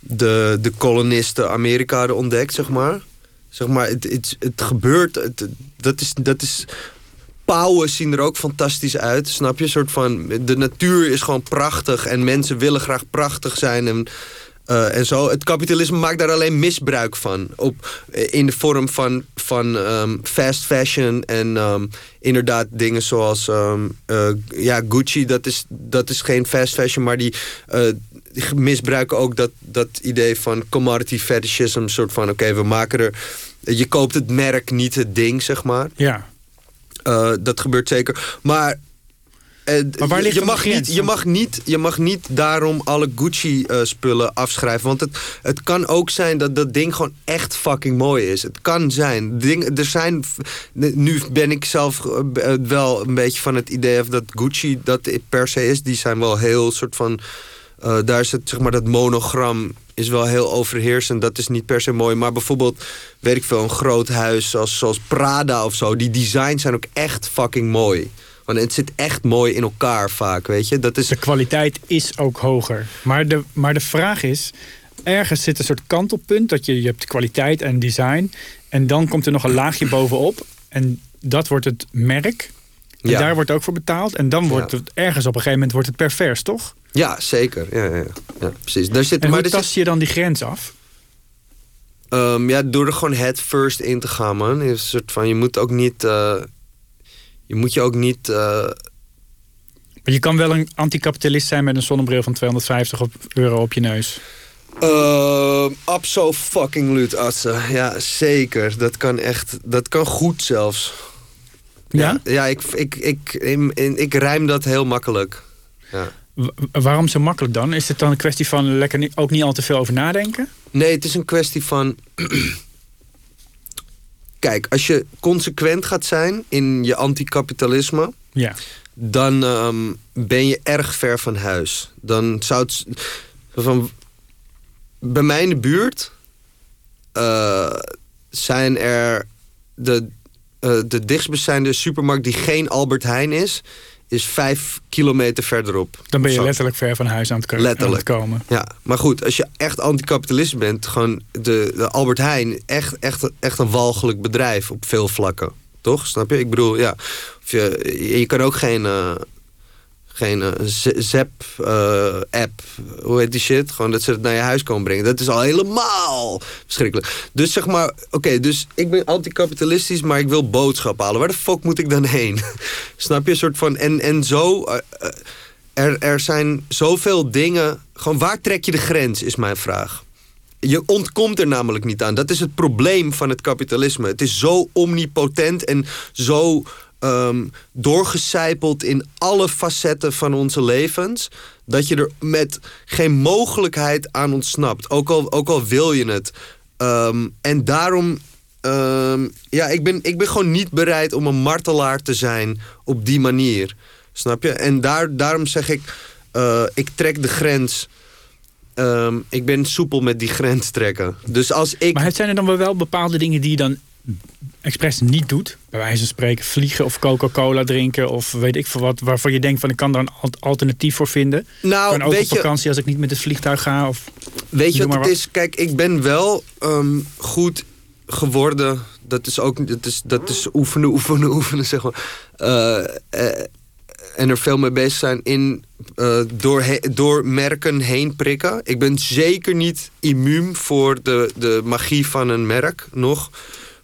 de, de kolonisten Amerika hadden ontdekt, zeg maar. Zeg maar, het, het, het gebeurt. Het, dat, is, dat is. Pauwen zien er ook fantastisch uit, snap je? Een soort van. De natuur is gewoon prachtig en mensen willen graag prachtig zijn. En, eh, en zo. Het kapitalisme maakt daar alleen misbruik van. Op, in de vorm van, van ehm, fast fashion en ehm, inderdaad dingen zoals ehm, eh, ja, Gucci. Dat is, dat is geen fast fashion, maar die, eh, die misbruiken ook dat, dat idee van commodity fetishism. Een soort van, oké, we maken er... Je koopt het merk, niet het ding, zeg maar. Ja, dat gebeurt zeker. Maar eh, Maar waar ligt je, mag niet, je, mag niet, je mag niet daarom alle Gucci-spullen afschrijven. Want het, het kan ook zijn dat dat ding gewoon echt fucking mooi is. Het kan zijn. Ding, er zijn nu ben ik zelf eh, wel een beetje van het idee of dat Gucci dat per se is. Die zijn wel heel soort van... eh, daar is het, zeg maar, dat monogram is wel heel overheersend. Dat is niet per se mooi. Maar bijvoorbeeld, weet ik veel, een groot huis zoals, zoals Prada of zo. Die designs zijn ook echt fucking mooi. Want het zit echt mooi in elkaar vaak, weet je. Dat is, De kwaliteit is ook hoger. Maar de, maar de vraag is, ergens zit een soort kantelpunt dat je, je hebt kwaliteit en design. En dan komt er nog een laagje bovenop. En dat wordt het merk. En Ja. daar wordt ook voor betaald. En dan wordt Ja. het ergens op een gegeven moment wordt het pervers, toch? ja, zeker. Ja, ja, ja. ja precies. Daar zit, En maar hoe tast je dan die grens af? Ehm, ja, door er gewoon head first in te gaan, man. Is een soort van, je moet ook niet... eh, je moet je ook niet... Maar je kan wel een anticapitalist zijn met een zonnebril van 250 op- euro op je neus. Uh, abso fucking lut, Atze. Ja, zeker. Dat kan echt... Dat kan goed zelfs. Ja? Ja, ik, ik, ik, in, in- ik rijm dat heel makkelijk. Ja. Waarom zo makkelijk dan? Is het dan een kwestie van lekker ook niet al te veel over nadenken? Nee, het is een kwestie van... Kijk, als je consequent gaat zijn in je anticapitalisme... Ja. dan ehm, ben je erg ver van huis. Dan zou het... Van, bij mij in de buurt eh, zijn er de, eh, de dichtstbijzijnde supermarkt die geen Albert Heijn is, is vijf kilometer verderop. Dan ben je letterlijk ver van huis aan het, Letterlijk. aan het komen. Ja, maar goed, als je echt anticapitalist bent, gewoon de, de Albert Heijn, echt, echt, echt een walgelijk bedrijf op veel vlakken. Toch? Snap je? Ik bedoel, ja. Of je, je kan ook geen, eh, geen eh, Zep-app, hoe heet die shit? Gewoon dat ze het naar je huis komen brengen. Dat is al helemaal verschrikkelijk. Dus zeg maar, oké, dus ik ben anticapitalistisch, maar ik wil boodschap halen. Waar de fuck moet ik dan heen? Snap je? Een soort van, en, en zo... eh, eh, er, er zijn zoveel dingen. Gewoon waar trek je de grens, is mijn vraag. Je ontkomt er namelijk niet aan. Dat is het probleem van het kapitalisme. Het is zo omnipotent en zo ehm doorgecijpeld in alle facetten van onze levens. Dat je er met geen mogelijkheid aan ontsnapt. Ook al, ook al wil je het. Ehm, en daarom. ehm, ja, ik ben, ik ben gewoon niet bereid om een martelaar te zijn op die manier. Snap je? En daar, daarom zeg ik, eh, ik trek de grens. Ik ben soepel met die grens trekken. Dus als ik. Maar zijn er dan wel bepaalde dingen die je dan expres niet doet? Bij wijze van spreken vliegen of Coca-Cola drinken of weet ik veel wat. Waarvan je denkt van ik kan daar een al- alternatief voor vinden. nou, kan ook weet op je, vakantie als ik niet met het vliegtuig ga. Of... weet je wat het is? Kijk, ik ben wel ehm, goed geworden. Dat is ook dat is, dat is oefenen, oefenen, oefenen, zeg maar. Eh, eh, en er veel mee bezig zijn in eh, door, he- door merken heen prikken. Ik ben zeker niet immuun voor de, de magie van een merk nog.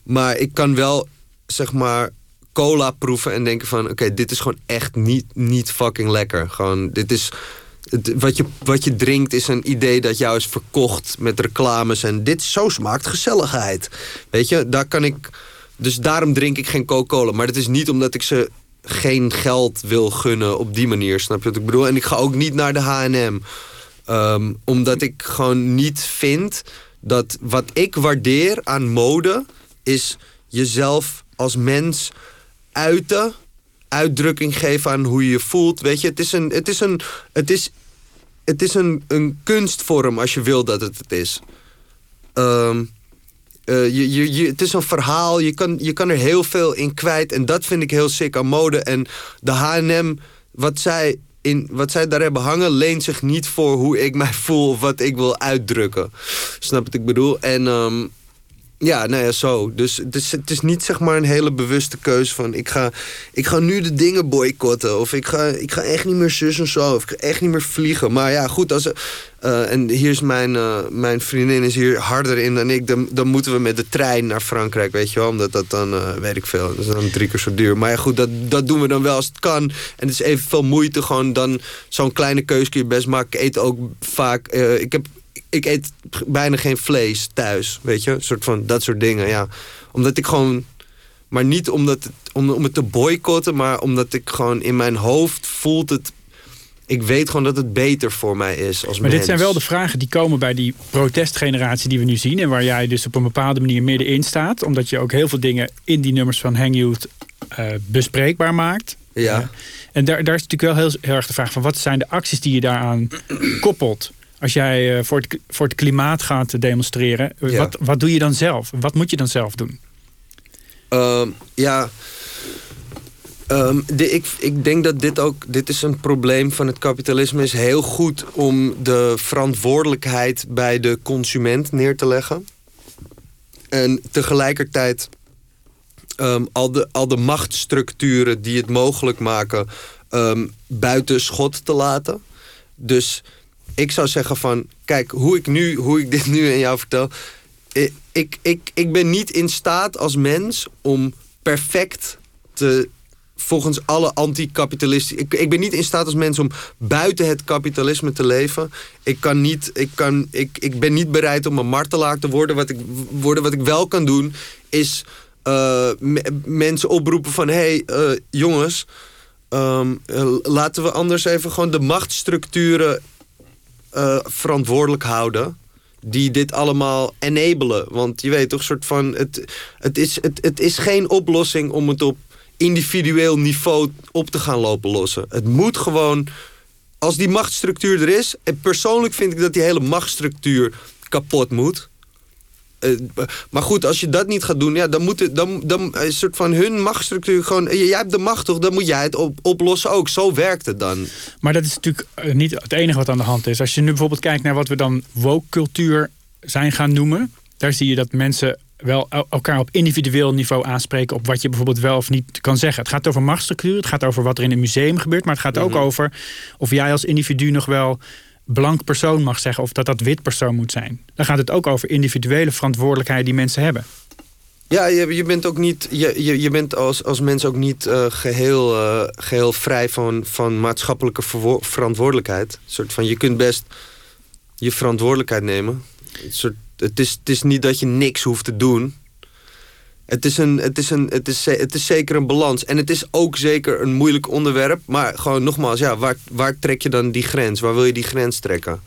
Maar ik kan wel, zeg maar, cola proeven en denken van... oké, dit is gewoon echt niet, niet fucking lekker. Gewoon, dit is... wat, je, wat je drinkt is een idee dat jou is verkocht met reclames... en dit zo smaakt gezelligheid. Weet je, daar kan ik... Dus daarom drink ik geen Coca-Cola. Maar dat is niet omdat ik ze geen geld wil gunnen op die manier. Snap je wat ik bedoel? En ik ga ook niet naar de H&M. Omdat ik gewoon niet vind dat wat ik waardeer aan mode... is jezelf als mens uiten, uitdrukking geven aan hoe je je voelt. Weet je, het is een, het is een, het is, het is een, een kunstvorm als je wil dat het het is. Ehm, eh, je, je, je, het is een verhaal, je kan, je kan er heel veel in kwijt. En dat vind ik heel sick aan mode. En de H&M, wat zij, in, wat zij daar hebben hangen... leent zich niet voor hoe ik mij voel of wat ik wil uitdrukken. Snap wat ik bedoel? En ehm, ja, nou ja, zo. Dus het is, het is niet zeg maar een hele bewuste keuze van... ik ga, ik ga nu de dingen boycotten. Of ik ga, ik ga echt niet meer zus en zo. Of ik ga echt niet meer vliegen. Maar ja, goed, als... eh, en hier is mijn, eh, mijn vriendin is hier harder in dan ik. Dan, dan moeten we met de trein naar Frankrijk, weet je wel. Omdat dat dan, eh, weet ik veel, dat is dan drie keer zo duur. Maar ja, goed, dat, dat doen we dan wel als het kan. En het is evenveel moeite gewoon dan... Zo'n kleine keuze kun je best maken. Ik eet ook vaak... ik heb ik eet bijna geen vlees thuis, weet je? Een soort van dat soort dingen, ja. Omdat ik gewoon Maar niet omdat het, om, om het te boycotten, maar omdat ik gewoon in mijn hoofd voelt het. Ik weet gewoon dat het beter voor mij is als Maar mens. dit zijn wel de vragen die komen bij die protestgeneratie die we nu zien. En waar jij dus op een bepaalde manier middenin staat. Omdat je ook heel veel dingen in die nummers van Hang Youth eh, bespreekbaar maakt. Ja. Eh, en daar, daar is natuurlijk wel heel, heel erg de vraag van... wat zijn de acties die je daaraan koppelt? Als jij eh, voor, het, voor het klimaat gaat demonstreren, eh, Ja. wat, wat doe je dan zelf? Wat moet je dan zelf doen? Ehm, ja. Ehm, de, ik, ik denk dat dit ook. Dit is een probleem van het kapitalisme. is heel goed om de verantwoordelijkheid bij de consument neer te leggen. En tegelijkertijd. ehm, al, de, al de machtsstructuren die het mogelijk maken. ehm, buiten schot te laten. Dus ik zou zeggen van. Kijk, hoe ik, nu, hoe ik dit nu aan jou vertel. Ik, ik, ik, ik ben niet in staat als mens om perfect te. Volgens alle anticapitalistische. Ik, ik ben niet in staat als mens om buiten het kapitalisme te leven. Ik, kan niet, ik, kan, ik, ik ben niet bereid om een martelaar te worden. Wat ik, worden. wat ik wel kan doen, is eh, me- mensen oproepen van: hé, hey, eh, jongens, ehm, eh, laten we anders even gewoon de machtsstructuren eh, verantwoordelijk houden. Die dit allemaal enabelen. Want je weet toch, soort van. Het, het, is, het, het is geen oplossing om het op individueel niveau op te gaan lopen lossen. Het moet gewoon. Als die machtsstructuur er is. En persoonlijk vind ik dat die hele machtsstructuur kapot moet. Eh, maar goed, als je dat niet gaat doen, ja, dan moet het, dan, dan een soort van hun machtsstructuur gewoon. eh, Jij hebt de macht toch, dan moet jij het op, oplossen ook. Zo werkt het dan. Maar dat is natuurlijk eh, niet het enige wat aan de hand is. Als je nu bijvoorbeeld kijkt naar wat we dan woke cultuur zijn gaan noemen. Daar zie je dat mensen wel el- elkaar op individueel niveau aanspreken op wat je bijvoorbeeld wel of niet kan zeggen. Het gaat over machtsstructuur, het gaat over wat er in een museum gebeurt, maar het gaat ook over of jij als individu nog wel blank persoon mag zeggen of dat dat wit persoon moet zijn. Dan gaat het ook over individuele verantwoordelijkheid die mensen hebben. Ja, je, je bent ook niet. Je, je, je bent als, als mens ook niet eh, geheel, eh, geheel vrij van, van maatschappelijke verantwoordelijkheid. Een soort van, je kunt best je verantwoordelijkheid nemen. Soort, het, is, het is niet dat je niks hoeft te doen. Het is, een, het, is een, het, is, het is zeker een balans. En het is ook zeker een moeilijk onderwerp. Maar gewoon nogmaals, ja, waar, waar trek je dan die grens? Waar wil je die grens trekken?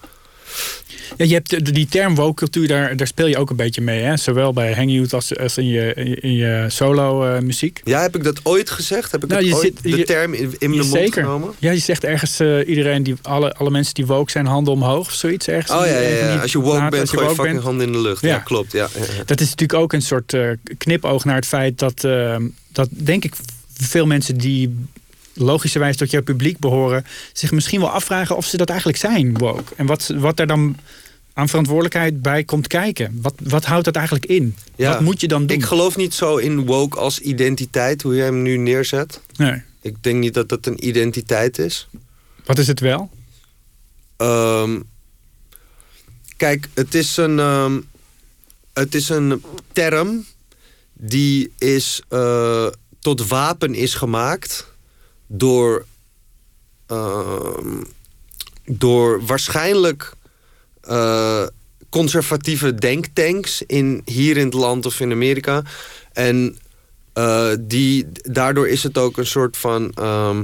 Ja, je hebt die term woke cultuur, daar, daar speel je ook een beetje mee. Hè? Zowel bij Hang Youth als, als in je, in je solo eh, muziek. Ja, heb ik dat ooit gezegd? Heb ik Nou, ooit zit- de je- term in, mijn mond genomen? Ja, je zegt ergens eh, iedereen die alle, alle mensen die woke zijn, handen omhoog of zoiets ergens. Oh ja, ja, als je woke bent, gooi je fucking handen in de lucht. Ja, Ja. klopt. Ja. Dat is natuurlijk ook een soort eh, knipoog naar het feit dat, dat denk ik veel mensen die logischerwijs tot jouw publiek behoren, zich misschien wel afvragen of ze dat eigenlijk zijn, woke. En wat, wat er dan aan verantwoordelijkheid bij komt kijken. Wat, wat houdt dat eigenlijk in? Ja. Wat moet je dan doen? Ik geloof niet zo in woke als identiteit, hoe jij hem nu neerzet. Nee. Ik denk niet dat dat een identiteit is. Wat is het wel? Ehm, kijk, het is een, ehm, het is een term die is, eh, tot wapen is gemaakt door, ehm, door waarschijnlijk eh, conservatieve denktanks in, hier in het land of in Amerika. En eh, die, daardoor is het ook een soort van. ehm,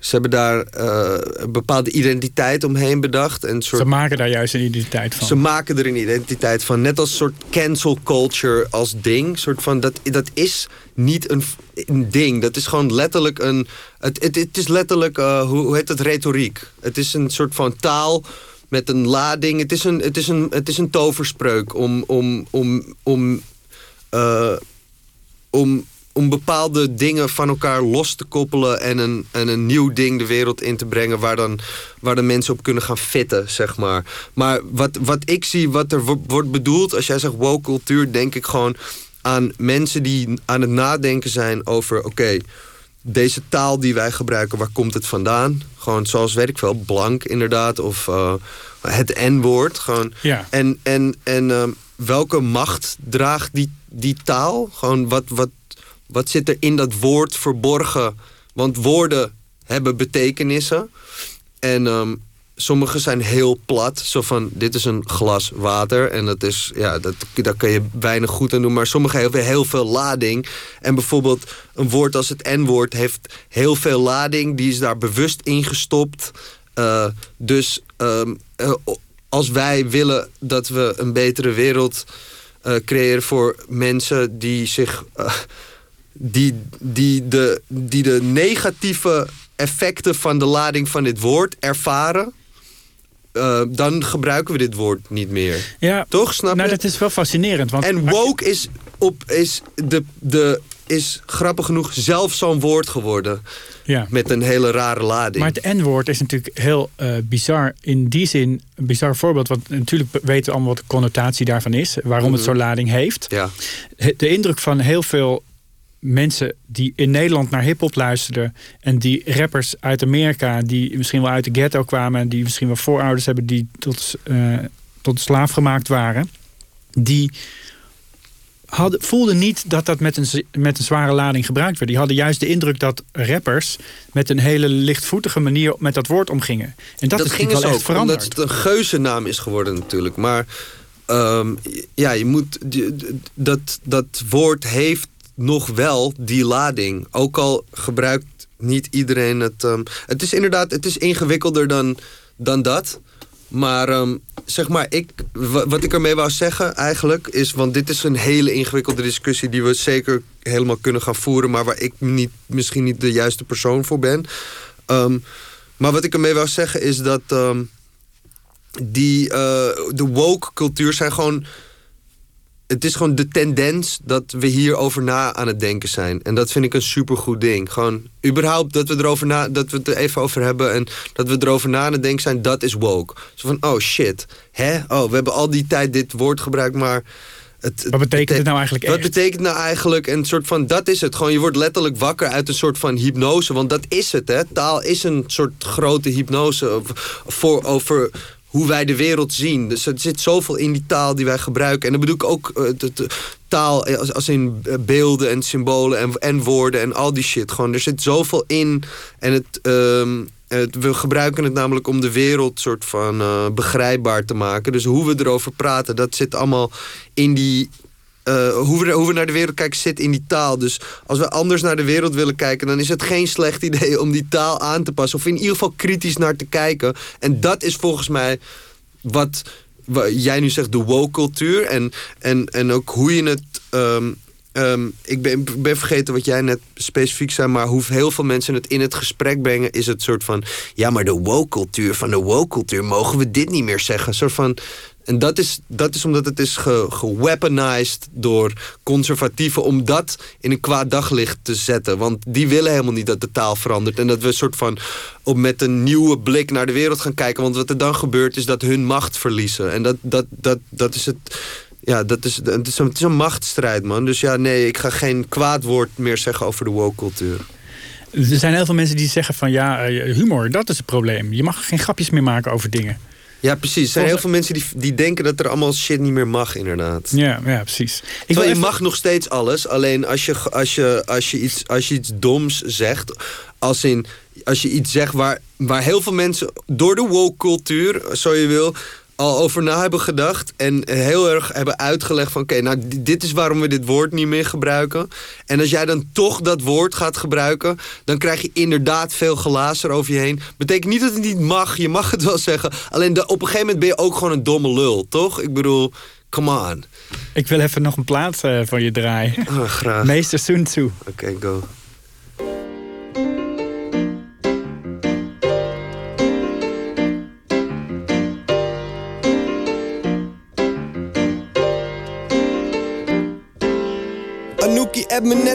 ze hebben daar eh, een bepaalde identiteit omheen bedacht. En soort Ze maken daar juist een identiteit van. ze maken er een identiteit van. Net als een soort cancel culture als ding. Soort van, dat, dat is niet een, een ding. Dat is gewoon letterlijk een... Het, het, het is letterlijk, eh, hoe, hoe heet het, retoriek. Het is een soort van taal met een lading. Het is een, het is een, het is een toverspreuk om... om, om, om eh, om, om bepaalde dingen van elkaar los te koppelen en een, en een nieuw ding de wereld in te brengen waar dan waar de mensen op kunnen gaan fitten, zeg maar. Maar wat, wat ik zie, wat er wo- wordt bedoeld, als jij zegt woke cultuur, denk ik gewoon aan mensen die aan het nadenken zijn over, oké, deze taal die wij gebruiken, waar komt het vandaan? Gewoon zoals, weet ik wel, blank inderdaad, of eh, het N-woord. Gewoon. Ja. En, en, en ehm, welke macht draagt die, die taal? Gewoon wat, wat, wat zit er in dat woord verborgen? Want woorden hebben betekenissen. En ehm, sommige zijn heel plat. Zo van, dit is een glas water. En dat is, ja, dat, daar kun je weinig goed aan doen. Maar sommige hebben heel veel lading. En bijvoorbeeld een woord als het N-woord heeft heel veel lading. Die is daar bewust ingestopt. Uh, dus um, uh, als wij willen dat we een betere wereld uh, creëren voor mensen die zich. Die, die, de, die de negatieve effecten van de lading van dit woord ervaren. Uh, dan gebruiken we dit woord niet meer. Ja, Toch? Snap nou, je? dat is wel fascinerend. Want En woke is, op, is, de, de, is grappig genoeg zelf zo'n woord geworden. Ja. Met een hele rare lading. Maar het N-woord is natuurlijk heel uh, bizar. In die zin, een bizar voorbeeld. Want natuurlijk weten we allemaal wat de connotatie daarvan is. Waarom Mhm. het zo'n lading heeft. ja. De indruk van heel veel mensen die in Nederland naar hip-hop luisterden. en die rappers uit Amerika, die misschien wel uit de ghetto kwamen. en die misschien wel voorouders hebben die tot, uh, tot slaaf gemaakt waren. die hadden, voelden niet dat dat met een, met een zware lading gebruikt werd. Die hadden juist de indruk dat rappers met een hele lichtvoetige manier met dat woord omgingen. En dat, dat is ging wel dus echt ook, veranderd. omdat het een geuzennaam is geworden natuurlijk. Maar um, ja, je moet... Dat, dat woord heeft nog wel die lading. Ook al gebruikt niet iedereen het... Um, het is inderdaad, het is ingewikkelder dan, dan dat. Maar um, zeg maar, ik, wat ik ermee wou zeggen eigenlijk is... want dit is een hele ingewikkelde discussie... die we zeker helemaal kunnen gaan voeren... maar waar ik niet, misschien niet de juiste persoon voor ben. Um, maar wat ik ermee wou zeggen is dat... Die, uh, de woke cultuur zijn gewoon... Het is gewoon de tendens dat we hierover na aan het denken zijn. En dat vind ik een supergoed ding. Gewoon überhaupt dat we, erover na, dat we het er even over hebben... en dat we erover na aan het denken zijn, dat is woke. Zo van, oh shit, hè? Oh, we hebben al die tijd dit woord gebruikt, maar... Het, wat betekent het nou eigenlijk Wat betekent nou eigenlijk een soort van... Dat is het. Gewoon, je wordt letterlijk wakker uit een soort van hypnose. Want dat is het, hè. Taal is een soort grote hypnose voor, over hoe wij de wereld zien. Dus er zit zoveel in die taal die wij gebruiken. En dan bedoel ik ook uh, de, taal als, in beelden en symbolen en, en woorden en al die shit. Gewoon, er zit zoveel in. En het... Het, we gebruiken het namelijk om de wereld soort van uh, begrijpbaar te maken. Dus hoe we erover praten, dat zit allemaal in die... Uh, hoe, we, hoe we naar de wereld kijken zit in die taal. Dus als we anders naar de wereld willen kijken... dan is het geen slecht idee om die taal aan te passen. Of in ieder geval kritisch naar te kijken. En dat is volgens mij wat, jij nu zegt, de woke-cultuur. En, en, en ook hoe je het... Um, Um, ik ben, ben, vergeten wat jij net specifiek zei, maar hoe heel veel mensen het in het gesprek brengen, is het soort van: ja, maar de woke-cultuur, van de woke-cultuur mogen we dit niet meer zeggen. Een soort van. En dat is, dat is omdat het is geweaponized door conservatieven om dat in een kwaad daglicht te zetten. Want die willen helemaal niet dat de taal verandert. En dat we een soort van op met een nieuwe blik naar de wereld gaan kijken. Want wat er dan gebeurt is dat hun macht verliezen. En dat, dat, dat, dat is het ja, dat is, het, is een, het is een machtsstrijd, man. Dus ja, nee, ik ga geen kwaad woord meer zeggen over de woke-cultuur. Er zijn heel veel mensen die zeggen van ja, humor, dat is het probleem. Je mag geen grapjes meer maken over dingen. Ja, precies. Er zijn heel veel mensen die, die denken dat er allemaal shit niet meer mag, inderdaad. Ja, ja precies. Ik je even... mag nog steeds alles. Alleen als je, als je, als je, iets, als je iets doms zegt, als in als je iets zegt waar, waar heel veel mensen door de woke-cultuur, zo je wil, al over na hebben gedacht en heel erg hebben uitgelegd van... oké, okay, nou, dit is waarom we dit woord niet meer gebruiken. En als jij dan toch dat woord gaat gebruiken... dan krijg je inderdaad veel gelazer over je heen. Betekent niet dat het niet mag, je mag het wel zeggen. Alleen de, op een gegeven moment ben je ook gewoon een domme lul, toch? Ik bedoel, come on. Ik wil even nog een plaat uh, van je draaien. Oh, graag. Meester Sun Tzu. Oké, okay, go.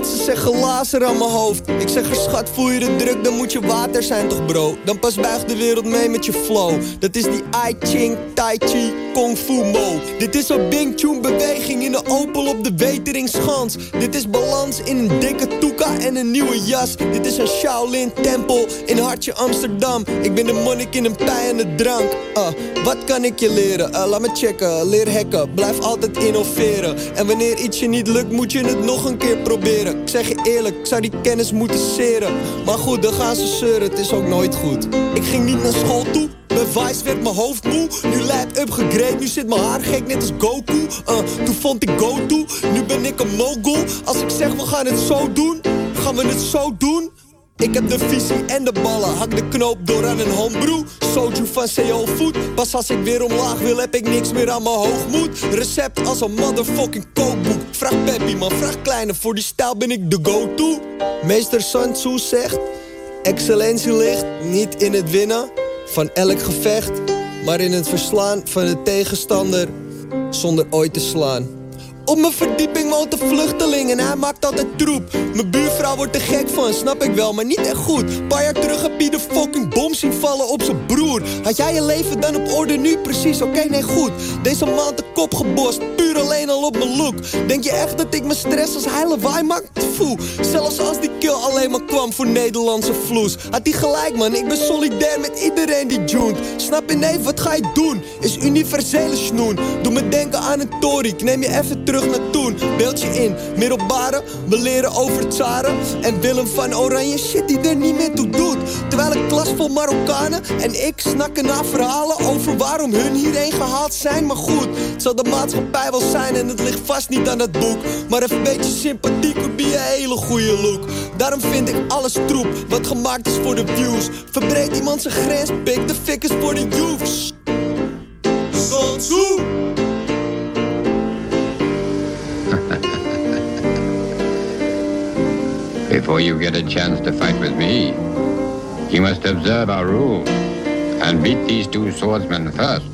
Ze zeggen lazer aan mijn hoofd. Ik zeg er schat, voel je de druk, dan moet je water zijn toch bro? Dan pas buigt de wereld mee met je flow. Dat is die I Ching, Tai Chi, Kung Fu Mo. Dit is een Bing Chun beweging in een Opel op de Weteringschans Dit is balans in een dikke toeka en een nieuwe jas. Dit is een Shaolin tempel in hartje Amsterdam. Ik ben de monnik in een pij en de drank. Uh, Wat kan ik je leren? Uh, laat me checken, leer hacken, blijf altijd innoveren. En wanneer iets je niet lukt, moet je het nog een keer proberen Ik zeg je eerlijk, ik zou die kennis moeten seren Maar goed, dan gaan ze zeuren, het is ook nooit goed Ik ging niet naar school toe Vice werd mijn hoofd moe, nu lijp upgegrade. Nu zit mijn haar gek net als Goku. Uh, toen vond ik go-to, nu ben ik een mogul. Als ik zeg we gaan het zo doen, gaan we het zo doen. Ik heb de visie en de ballen, hak de knoop door aan een homebrew Soju van CO Food, pas als ik weer omlaag wil heb ik niks meer aan mijn hoogmoed Recept als een motherfucking kookboek Vraag Peppy man, vraag Kleine, voor die stijl ben ik de go-to. Meester Sun Tzu zegt, excellentie ligt niet in het winnen van elk gevecht Maar in het verslaan van de tegenstander zonder ooit te slaan op mijn verdieping woont een vluchteling en hij maakt altijd troep. Mijn buurvrouw wordt er gek van, snap ik wel, maar niet echt goed. Paar jaar terug heb je de fucking bom zien vallen op zijn broer. Had jij je leven dan op orde nu? Precies, oké, nee, goed. Deze maand de kop gebost, puur alleen al op mijn look. Denk je echt dat ik me stress als heile waai maak? Foe, zelfs als die kill alleen maar kwam voor Nederlandse vloes. Had hij gelijk, man, ik ben solidair met iedereen die joont. Snap je, nee, wat ga je doen? Is universele snoen. Doe me denken aan een tory, ik neem je even terug terug naar toen. Beeld je in, middelbare, we leren over tsaren. En Willem van Oranje, shit die er niet meer toe doet. Terwijl een klas vol Marokkanen en ik snakken naar verhalen over waarom hun hierheen gehaald zijn. Maar goed, het zal de maatschappij wel zijn en het ligt vast niet aan dat boek. Maar even een beetje sympathiek be een hele goede look. Daarom vind ik alles troep, wat gemaakt is voor de views. Verbreed iemand zijn grens, pik de fikkers voor de youths. Zandzoe! Before you get a chance to fight with me, you must observe our rules and beat these two swordsmen first.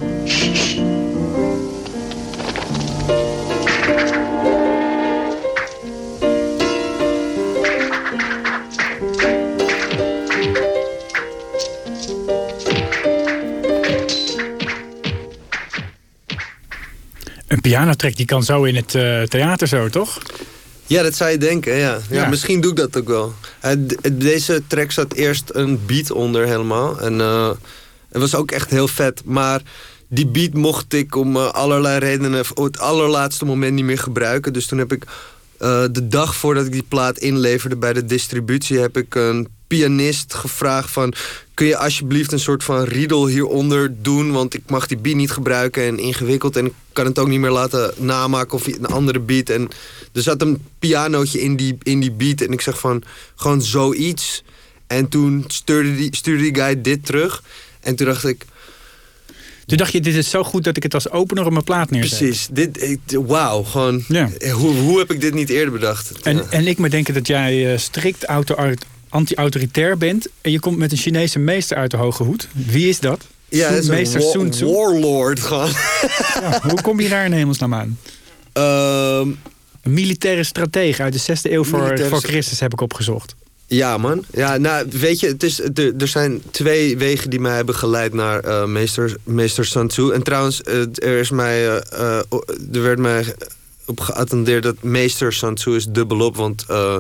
Een pianotrek die kan zo in het uh, theater zo, toch? Ja, dat zou je denken, ja. ja. misschien doe ik dat ook wel. Deze track zat eerst een beat onder helemaal. En uh, het was ook echt heel vet. Maar die beat mocht ik om uh, allerlei redenen... op het allerlaatste moment niet meer gebruiken. Dus toen heb ik uh, de dag voordat ik die plaat inleverde bij de distributie... heb ik een pianist gevraagd van... kun je alsjeblieft een soort van riedel hieronder doen... want ik mag die beat niet gebruiken en ingewikkeld... en ik kan het ook niet meer laten namaken of een andere beat. En er zat een pianootje in die, in die beat en ik zeg van... gewoon zoiets. En toen stuurde die, stuurde die guy dit terug. En toen dacht ik... Toen dacht je, dit is zo goed dat ik het als opener op mijn plaat neerzet. Precies. Dit, wauw. Gewoon, ja. hoe, hoe heb ik dit niet eerder bedacht? En, en ik me denken dat jij uh, strikt auto anti-autoritair bent... en je komt met een Chinese meester uit de hoge hoed. Wie is dat? Ja, is meester Sun Tzu. warlord gewoon. Ja, hoe kom je daar in hemelsnaam aan? Um, een militaire stratege uit de 6e eeuw voor, voor Christus heb ik opgezocht. Ja, man. Ja, nou, weet je, het is, er zijn twee wegen die mij hebben geleid naar uh, meester, meester Sun Tzu. En trouwens, er, is mij, uh, er werd mij op geattendeerd dat meester Sun Tzu is dubbelop. Want uh,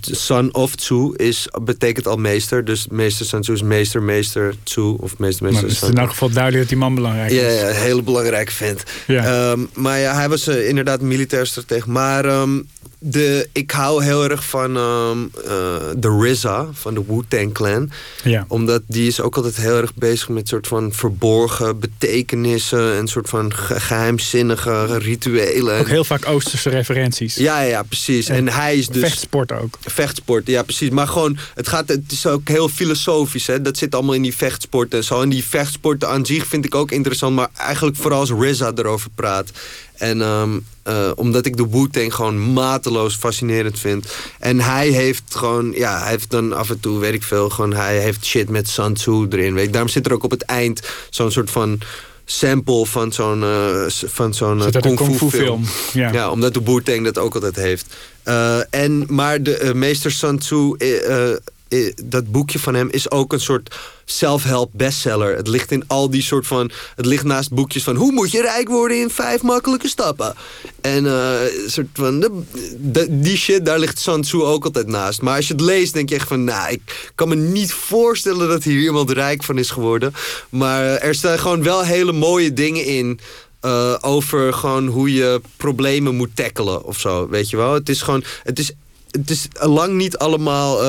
son of Tzu is, betekent al meester. Dus meester Sun Tzu is meester, meester Tzu. Of meester, meester maar het is in elk geval duidelijk dat die man belangrijk is. Ja, ja een hele belangrijke vent. Ja. Um, maar ja, hij was uh, inderdaad militair stratege. Maar um, de, ik hou heel erg van um, uh, de RZA van de Wu-Tang Clan. Ja. Omdat die is ook altijd heel erg bezig met soort van verborgen betekenissen... en soort van geheimzinnige rituelen. Ook heel vaak Oosterse referenties. Ja, ja, precies. En, en hij is dus... Vechtsport ook. Vechtsport, ja, precies. Maar gewoon, het, gaat, het is ook heel filosofisch. Hè? Dat zit allemaal in die vechtsporten en zo. En die vechtsporten aan zich vind ik ook interessant... maar eigenlijk vooral als RZA erover praat. En um, uh, omdat ik de Wu-Tang gewoon mateloos fascinerend vind. En hij heeft gewoon, ja, hij heeft dan af en toe, weet ik veel, gewoon hij heeft shit met Sun Tzu erin. Weet ik. Daarom zit er ook op het eind zo'n soort van sample van zo'n uh, van zo'n uh, kung, fu film. film. Ja. ja. omdat de Wu-Tang dat ook altijd heeft. Uh, en, maar de meester Sun Tzu dat boekje van hem is ook een soort self-help bestseller. Het ligt in al die soort van... Het ligt naast boekjes van... Hoe moet je rijk worden in vijf makkelijke stappen? En uh, soort van... De, die shit, daar ligt Sun ook altijd naast. Maar als je het leest, denk je echt van... Nou, ik kan me niet voorstellen dat hier iemand rijk van is geworden. Maar er staan gewoon wel hele mooie dingen in... Uh, over gewoon hoe je problemen moet tackelen of zo, weet je wel. Het is gewoon, het is, het is lang niet allemaal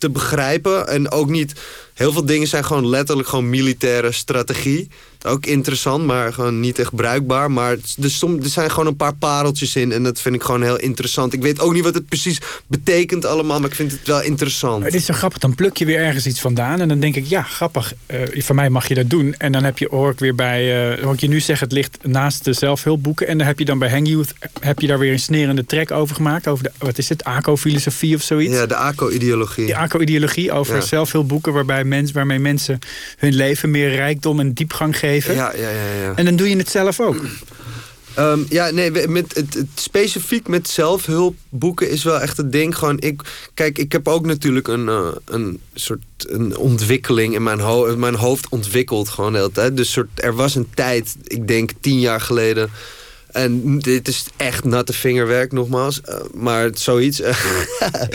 te begrijpen. En ook niet heel veel dingen zijn gewoon letterlijk gewoon militaire strategie. Ook interessant, maar gewoon niet echt bruikbaar. Maar er, som, er zijn gewoon een paar pareltjes in. En dat vind ik gewoon heel interessant. Ik weet ook niet wat het precies betekent allemaal. Maar ik vind het wel interessant. Het is zo grappig. Dan pluk je weer ergens iets vandaan. En dan denk ik, ja, grappig. Uh, van mij mag je dat doen. En dan heb je, hoor ik weer bij... Uh, hoor ik je nu zeggen, het ligt naast de zelfhulpboeken. En dan heb je dan bij Hang Youth... heb je daar weer een snerende trek over gemaakt. Over de, wat is het? ACO-filosofie of zoiets? Ja, de ACO-ideologie. De ACO-ideologie over ja. zelfhulpboeken... Waarbij mens, waarmee mensen hun leven meer rijkdom en diepgang geven ja, ja, ja, ja. En dan doe je het zelf ook. Um, ja, nee, met het, het, specifiek met zelfhulpboeken is wel echt het ding. Gewoon, ik, kijk, ik heb ook natuurlijk een, uh, een soort een ontwikkeling in mijn, ho mijn hoofd ontwikkeld gewoon de hele tijd. Dus soort, er was een tijd, ik denk tien jaar geleden... En dit is echt natte vingerwerk nogmaals. Uh, maar zoiets. Uh,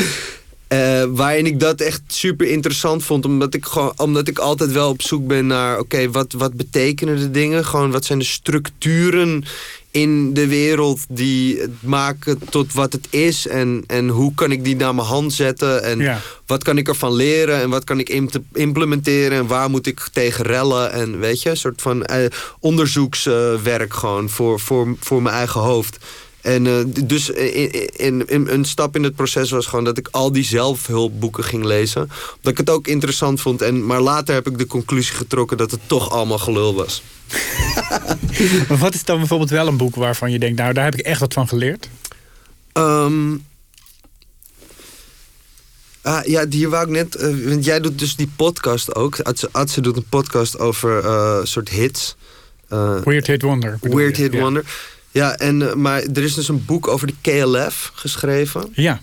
waarin ik dat echt super interessant vond. Omdat ik, gewoon, omdat ik altijd wel op zoek ben naar... oké, wat, wat betekenen de dingen? Gewoon, wat zijn de structuren in de wereld die het maken tot wat het is? En, en hoe kan ik die naar mijn hand zetten? En wat kan ik ervan leren? En wat kan ik implementeren? En waar moet ik tegen rellen? En weet je, een soort van uh, onderzoekswerk gewoon voor, voor, voor mijn eigen hoofd. En uh, dus in, in, in, een stap in het proces was gewoon dat ik al die zelfhulpboeken ging lezen. Omdat ik het ook interessant vond. En, maar later heb ik de conclusie getrokken dat het toch allemaal gelul was. maar wat is dan bijvoorbeeld wel een boek waarvan je denkt... nou, daar heb ik echt wat van geleerd? Um, Ah, ja, die wou ik net... Uh, want jij doet dus die podcast ook. Adse, doet een podcast over uh, soort hits. Uh, Weird Hit Wonder. Weird Hit Wonder. Ja, en, eh, maar er is dus een boek over de KLF geschreven. Ja.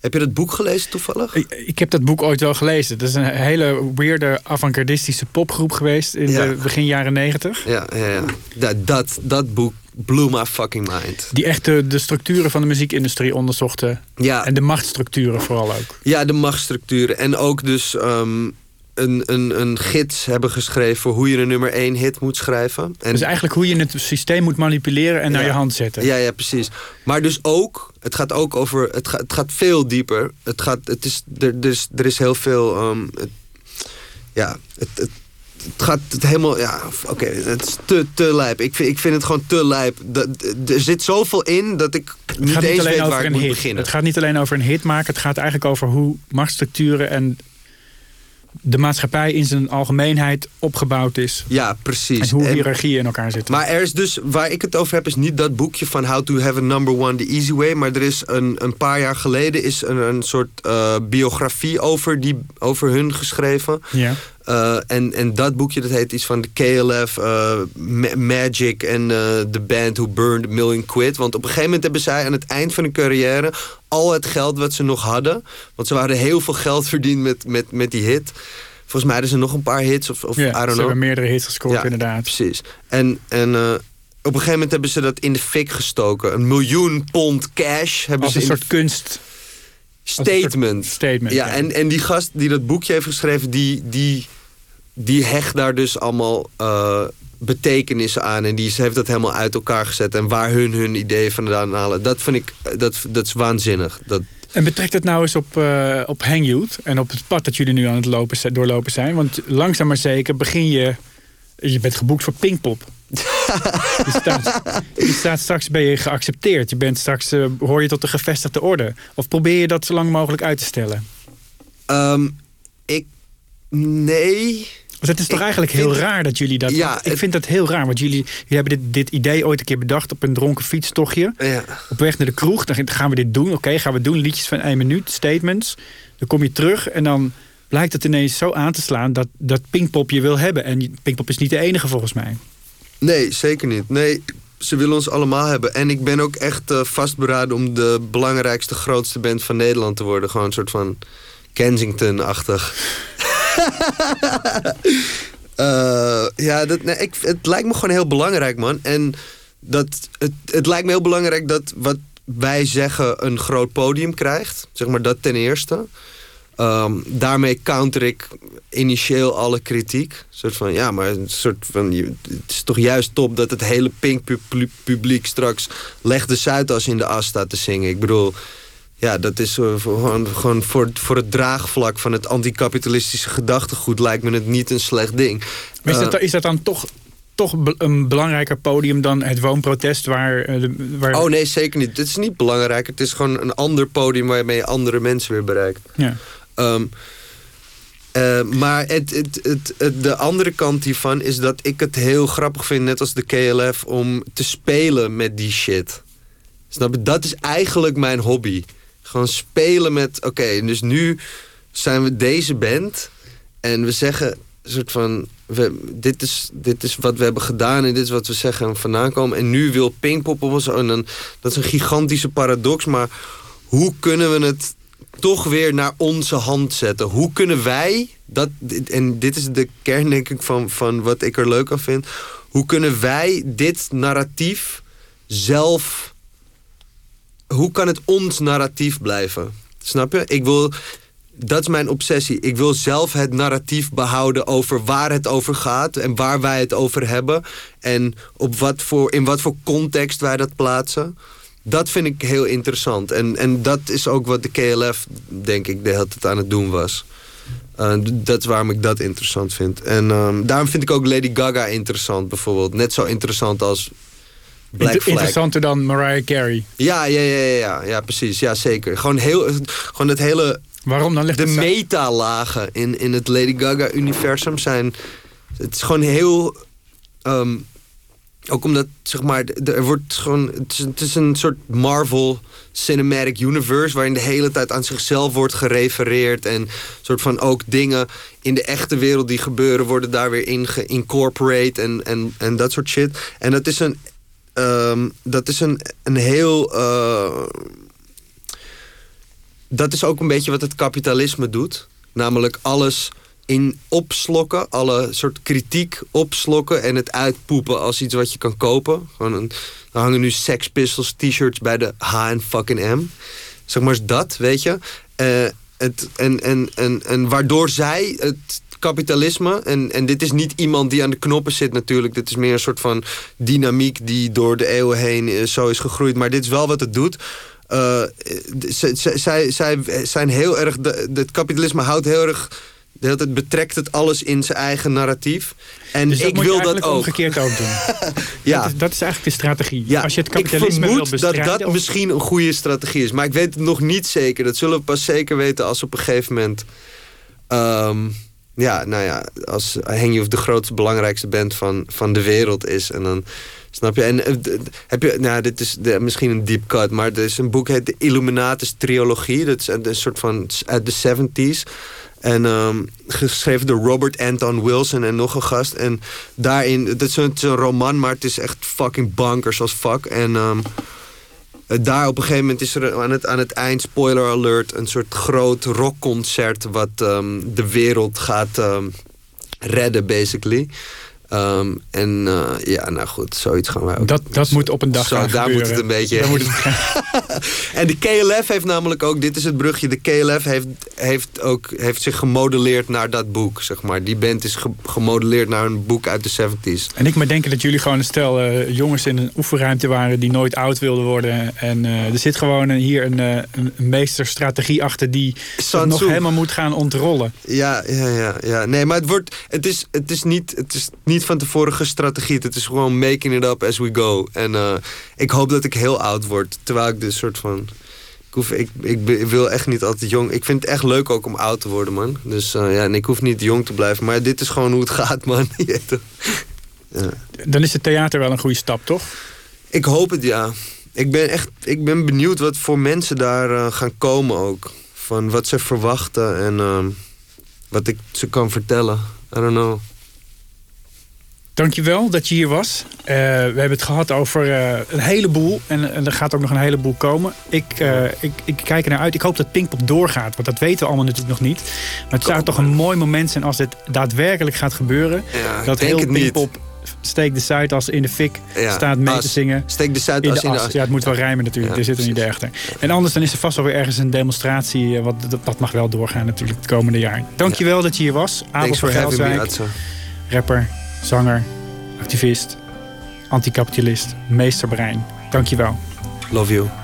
Heb je dat boek gelezen toevallig? Ik, ik, heb dat boek ooit wel gelezen. Het is een hele weirde avant-gardistische popgroep geweest in de begin jaren negentig. Ja, ja, ja. Dat, dat, dat boek blew my fucking mind. Die echt de, de structuren van de muziekindustrie onderzochten. Ja. En de machtsstructuren vooral ook. Ja, de machtsstructuren. En ook dus um, een, een, een gids hebben geschreven... voor hoe je een nummer 1 hit moet schrijven. En dus eigenlijk hoe je het systeem moet manipuleren en naar je hand zetten. Ja, ja, precies. Maar dus ook, het gaat ook over... het gaat, het gaat veel dieper. Het gaat, het is, er, dus, er is heel veel... Um, het, ja, het, het, het gaat het helemaal... Ja, oké, het is te, te lijp. Ik vind, ik vind het gewoon te lijp. Dat, er zit zoveel in dat ik niet eens weet waar ik moet hit. beginnen. Het gaat niet alleen over een hit maken. Het gaat eigenlijk over hoe machtsstructuren en de maatschappij in zijn algemeenheid opgebouwd is. Ja, precies. En hoe hiërarchieën in elkaar zitten. Maar er is dus, waar ik het over heb, is niet dat boekje van How to Have a Number One the Easy Way. Maar er is een, een paar jaar geleden is een, een soort uh, biografie over, die, over hun geschreven. Ja. Uh, en, en dat boekje dat heet iets van de KLF, uh, Magic en de band Who Burned a Million Quid. Want op een gegeven moment hebben zij aan het eind van hun carrière al het geld wat ze nog hadden. Want ze hadden heel veel geld verdiend met, met, met die hit. Volgens mij hadden ze nog een paar hits. Of, of ja, I don't ze know. hebben meerdere hits gescoord ja, inderdaad. Precies. En, en op een gegeven moment hebben ze dat in de fik gestoken. Een miljoen pond cash hebben Als ze een soort kunst... Statement. Statement. Ja, En, en die gast die dat boekje heeft geschreven, die, die, die hecht daar dus allemaal uh, betekenissen aan. En die heeft dat helemaal uit elkaar gezet. En waar hun hun ideeën vandaan halen. Dat vind ik, dat, dat is waanzinnig. Dat, en betrekt het nou eens op, uh, op Hang Youth en op het pad dat jullie nu aan het lopen, doorlopen zijn. Want langzaam maar zeker begin je... Je bent geboekt voor Pinkpop. je, staat, je staat straks ben je geaccepteerd. Je bent straks, uh, hoor je tot de gevestigde orde. Of probeer je dat zo lang mogelijk uit te stellen? Um, ik... Nee... Want het is toch Ik eigenlijk heel raar dat jullie dat... Ja, ik het- vind dat heel raar, want jullie, jullie hebben dit, dit idee ooit een keer bedacht... op een dronken fietstochtje. Ja. Op weg naar de kroeg, dan gaan we dit doen. Oké, gaan we doen. Liedjes van één minuut, statements. Dan kom je terug en dan blijkt het ineens zo aan te slaan... dat, dat Pinkpop je wil hebben. En Pinkpop is niet de enige volgens mij. Nee, zeker niet. Nee, ze willen ons allemaal hebben. En ik ben ook echt eh, vastberaden om de belangrijkste, grootste band van Nederland te worden. Gewoon een soort van Kensington-achtig. Eh, ja, dat, nee, ik, het lijkt me gewoon heel belangrijk, man. En dat, het, het lijkt me heel belangrijk dat wat wij zeggen een groot podium krijgt. Zeg maar dat ten eerste. Ehm, daarmee counter ik initieel alle kritiek. Een soort van, ja, maar een soort van, het is toch juist top dat het hele Pink pu- pu- publiek straks Leg de Zuidas in de as staat te zingen. Ik bedoel, ja, dat is eh, gewoon, gewoon voor, voor het draagvlak van het anticapitalistische gedachtegoed lijkt me het niet een slecht ding. Maar is, Eh, dat, is dat dan toch, toch een belangrijker podium dan het woonprotest? Waar, eh, waar, Oh nee, zeker niet. Dit is niet belangrijk. Het is gewoon een ander podium waarmee je andere mensen weer bereikt. Ja. Ehm, eh, maar het, het, het, het- de andere kant hiervan is dat ik het heel grappig vind, net als de KLF, om te spelen met die shit. Snap je? Dat is eigenlijk mijn hobby. Gewoon spelen met, oké, dus nu zijn we deze band en we zeggen een soort van, we, dit, is, dit is wat we hebben gedaan en dit is wat we zeggen en vandaan komen. En nu wil Pinkpop op ons, en dat is een gigantische paradox, maar hoe kunnen we het toch weer naar onze hand zetten. Hoe kunnen wij, dat, en dit is de kern denk ik van, van wat ik er leuk aan vind. Hoe kunnen wij dit narratief zelf, hoe kan het ons narratief blijven? Snap je? Ik wil, dat is mijn obsessie. Ik wil zelf het narratief behouden over waar het over gaat en waar wij het over hebben. En op wat voor, in wat voor context wij dat plaatsen. Dat vind ik heel interessant. En, en dat is ook wat de KLF, denk ik, de hele tijd aan het doen was. Uh, dat is waarom ik dat interessant vind. En um, daarom vind ik ook Lady Gaga interessant, bijvoorbeeld. Net zo interessant als Black Inter interessanter dan Mariah Carey. Ja, ja, ja, ja, ja, ja, precies. Ja, zeker. Gewoon, heel, gewoon het hele... Waarom dan? Ligt de metalagen in, in het Lady Gaga-universum zijn... Het is gewoon heel... Um, ook omdat, zeg maar, er wordt gewoon... Het is, het is een soort Marvel Cinematic Universe... waarin de hele tijd aan zichzelf wordt gerefereerd... en soort van ook dingen in de echte wereld die gebeuren... worden daar weer in geïncorporate en, en, en dat soort shit. En dat is een... Um, dat is een, een heel... Uh, dat is ook een beetje wat het kapitalisme doet. Namelijk alles in opslokken, alle soort kritiek opslokken en het uitpoepen als iets wat je kan kopen. Gewoon er hangen nu Sex Pistols t-shirts bij de H en fucking M. Zeg maar dat, weet je. Uh, het, en, en, en, en waardoor zij het kapitalisme, en, en dit is niet iemand die aan de knoppen zit natuurlijk. Dit is meer een soort van dynamiek die door de eeuwen heen uh, zo is gegroeid. Maar dit is wel wat het doet. Uh, zij, zij zijn heel erg. Het kapitalisme houdt heel erg. Het betrekt het alles in zijn eigen narratief. En dus dat ik moet wil je dat ook. omgekeerd ook doen. ja. dat, is, dat is eigenlijk de strategie. Ja, Als je het kapitalisme ik wil bestrijden... dat dat of... misschien een goede strategie is. Maar ik weet het nog niet zeker. Dat zullen we pas zeker weten als op een gegeven moment... Um, ja, nou ja, als Hang of de grootste, belangrijkste band van, van de wereld is. En dan, snap je? En heb je, nou, dit is misschien een deep cut, maar er is een boek heet de Illuminatus Trilogie. Dat is een soort van uit de 70s. En um, geschreven door Robert Anton Wilson en nog een gast. En daarin, het is, een, het is een roman, maar het is echt fucking bankers als fuck. En um, daar op een gegeven moment is er aan het, aan het eind, spoiler alert, een soort groot rockconcert wat um, de wereld gaat um, redden, basically. Um, en uh, ja, nou goed, zoiets gaan wij ook. Dat, dat moet op een dag Zo, gaan daar gebeuren. moet het een beetje. Moet het en de KLF heeft namelijk ook, dit is het brugje, de KLF heeft, heeft, ook, heeft zich gemodelleerd naar dat boek, zeg maar. Die band is ge gemodelleerd naar een boek uit de 70s. En ik maar denken dat jullie gewoon een stel uh, jongens in een oefenruimte waren die nooit oud wilden worden. En uh, er zit gewoon hier een, een meesterstrategie achter die nog helemaal moet gaan ontrollen. Ja, ja, ja, ja. Nee, maar het wordt, het is, het is niet, het is niet van tevoren gestrategied. Het is gewoon making it up as we go. En uh, ik hoop dat ik heel oud word. Terwijl ik dus soort van... Ik, hoef, ik, ik, wil echt niet altijd jong. Ik vind het echt leuk ook om oud te worden, man. Dus uh, ja, en ik hoef niet jong te blijven. Maar dit is gewoon hoe het gaat, man. ja. Dan is het theater wel een goede stap, toch? Ik hoop het, ja. Ik ben echt ik ben benieuwd wat voor mensen daar uh, gaan komen ook. Van wat ze verwachten en uh, wat ik ze kan vertellen. I don't know. Dankjewel dat je hier was. Uh, we hebben het gehad over uh, een heleboel. En, en, er gaat ook nog een heleboel komen. Ik, uh, ik, ik kijk er naar uit. Ik hoop dat Pinkpop doorgaat. Want dat weten we allemaal natuurlijk nog niet. Maar het zou toch een mooi moment zijn als dit daadwerkelijk gaat gebeuren. Ja, dat heel Pinkpop steek de Zuidas in de fik ja, staat mee as. te zingen. Steek de Zuidas in de, in de as. Ja, het moet wel rijmen natuurlijk. Ja, er zit er niet achter. En anders dan is er vast wel weer ergens een demonstratie. Wat, dat, dat mag wel doorgaan natuurlijk het komende jaar. Dankjewel ja. dat je hier was. Abel voor Helswijk. Rapper, zanger, activist, anticapitalist, meesterbrein. Dankjewel. Love you.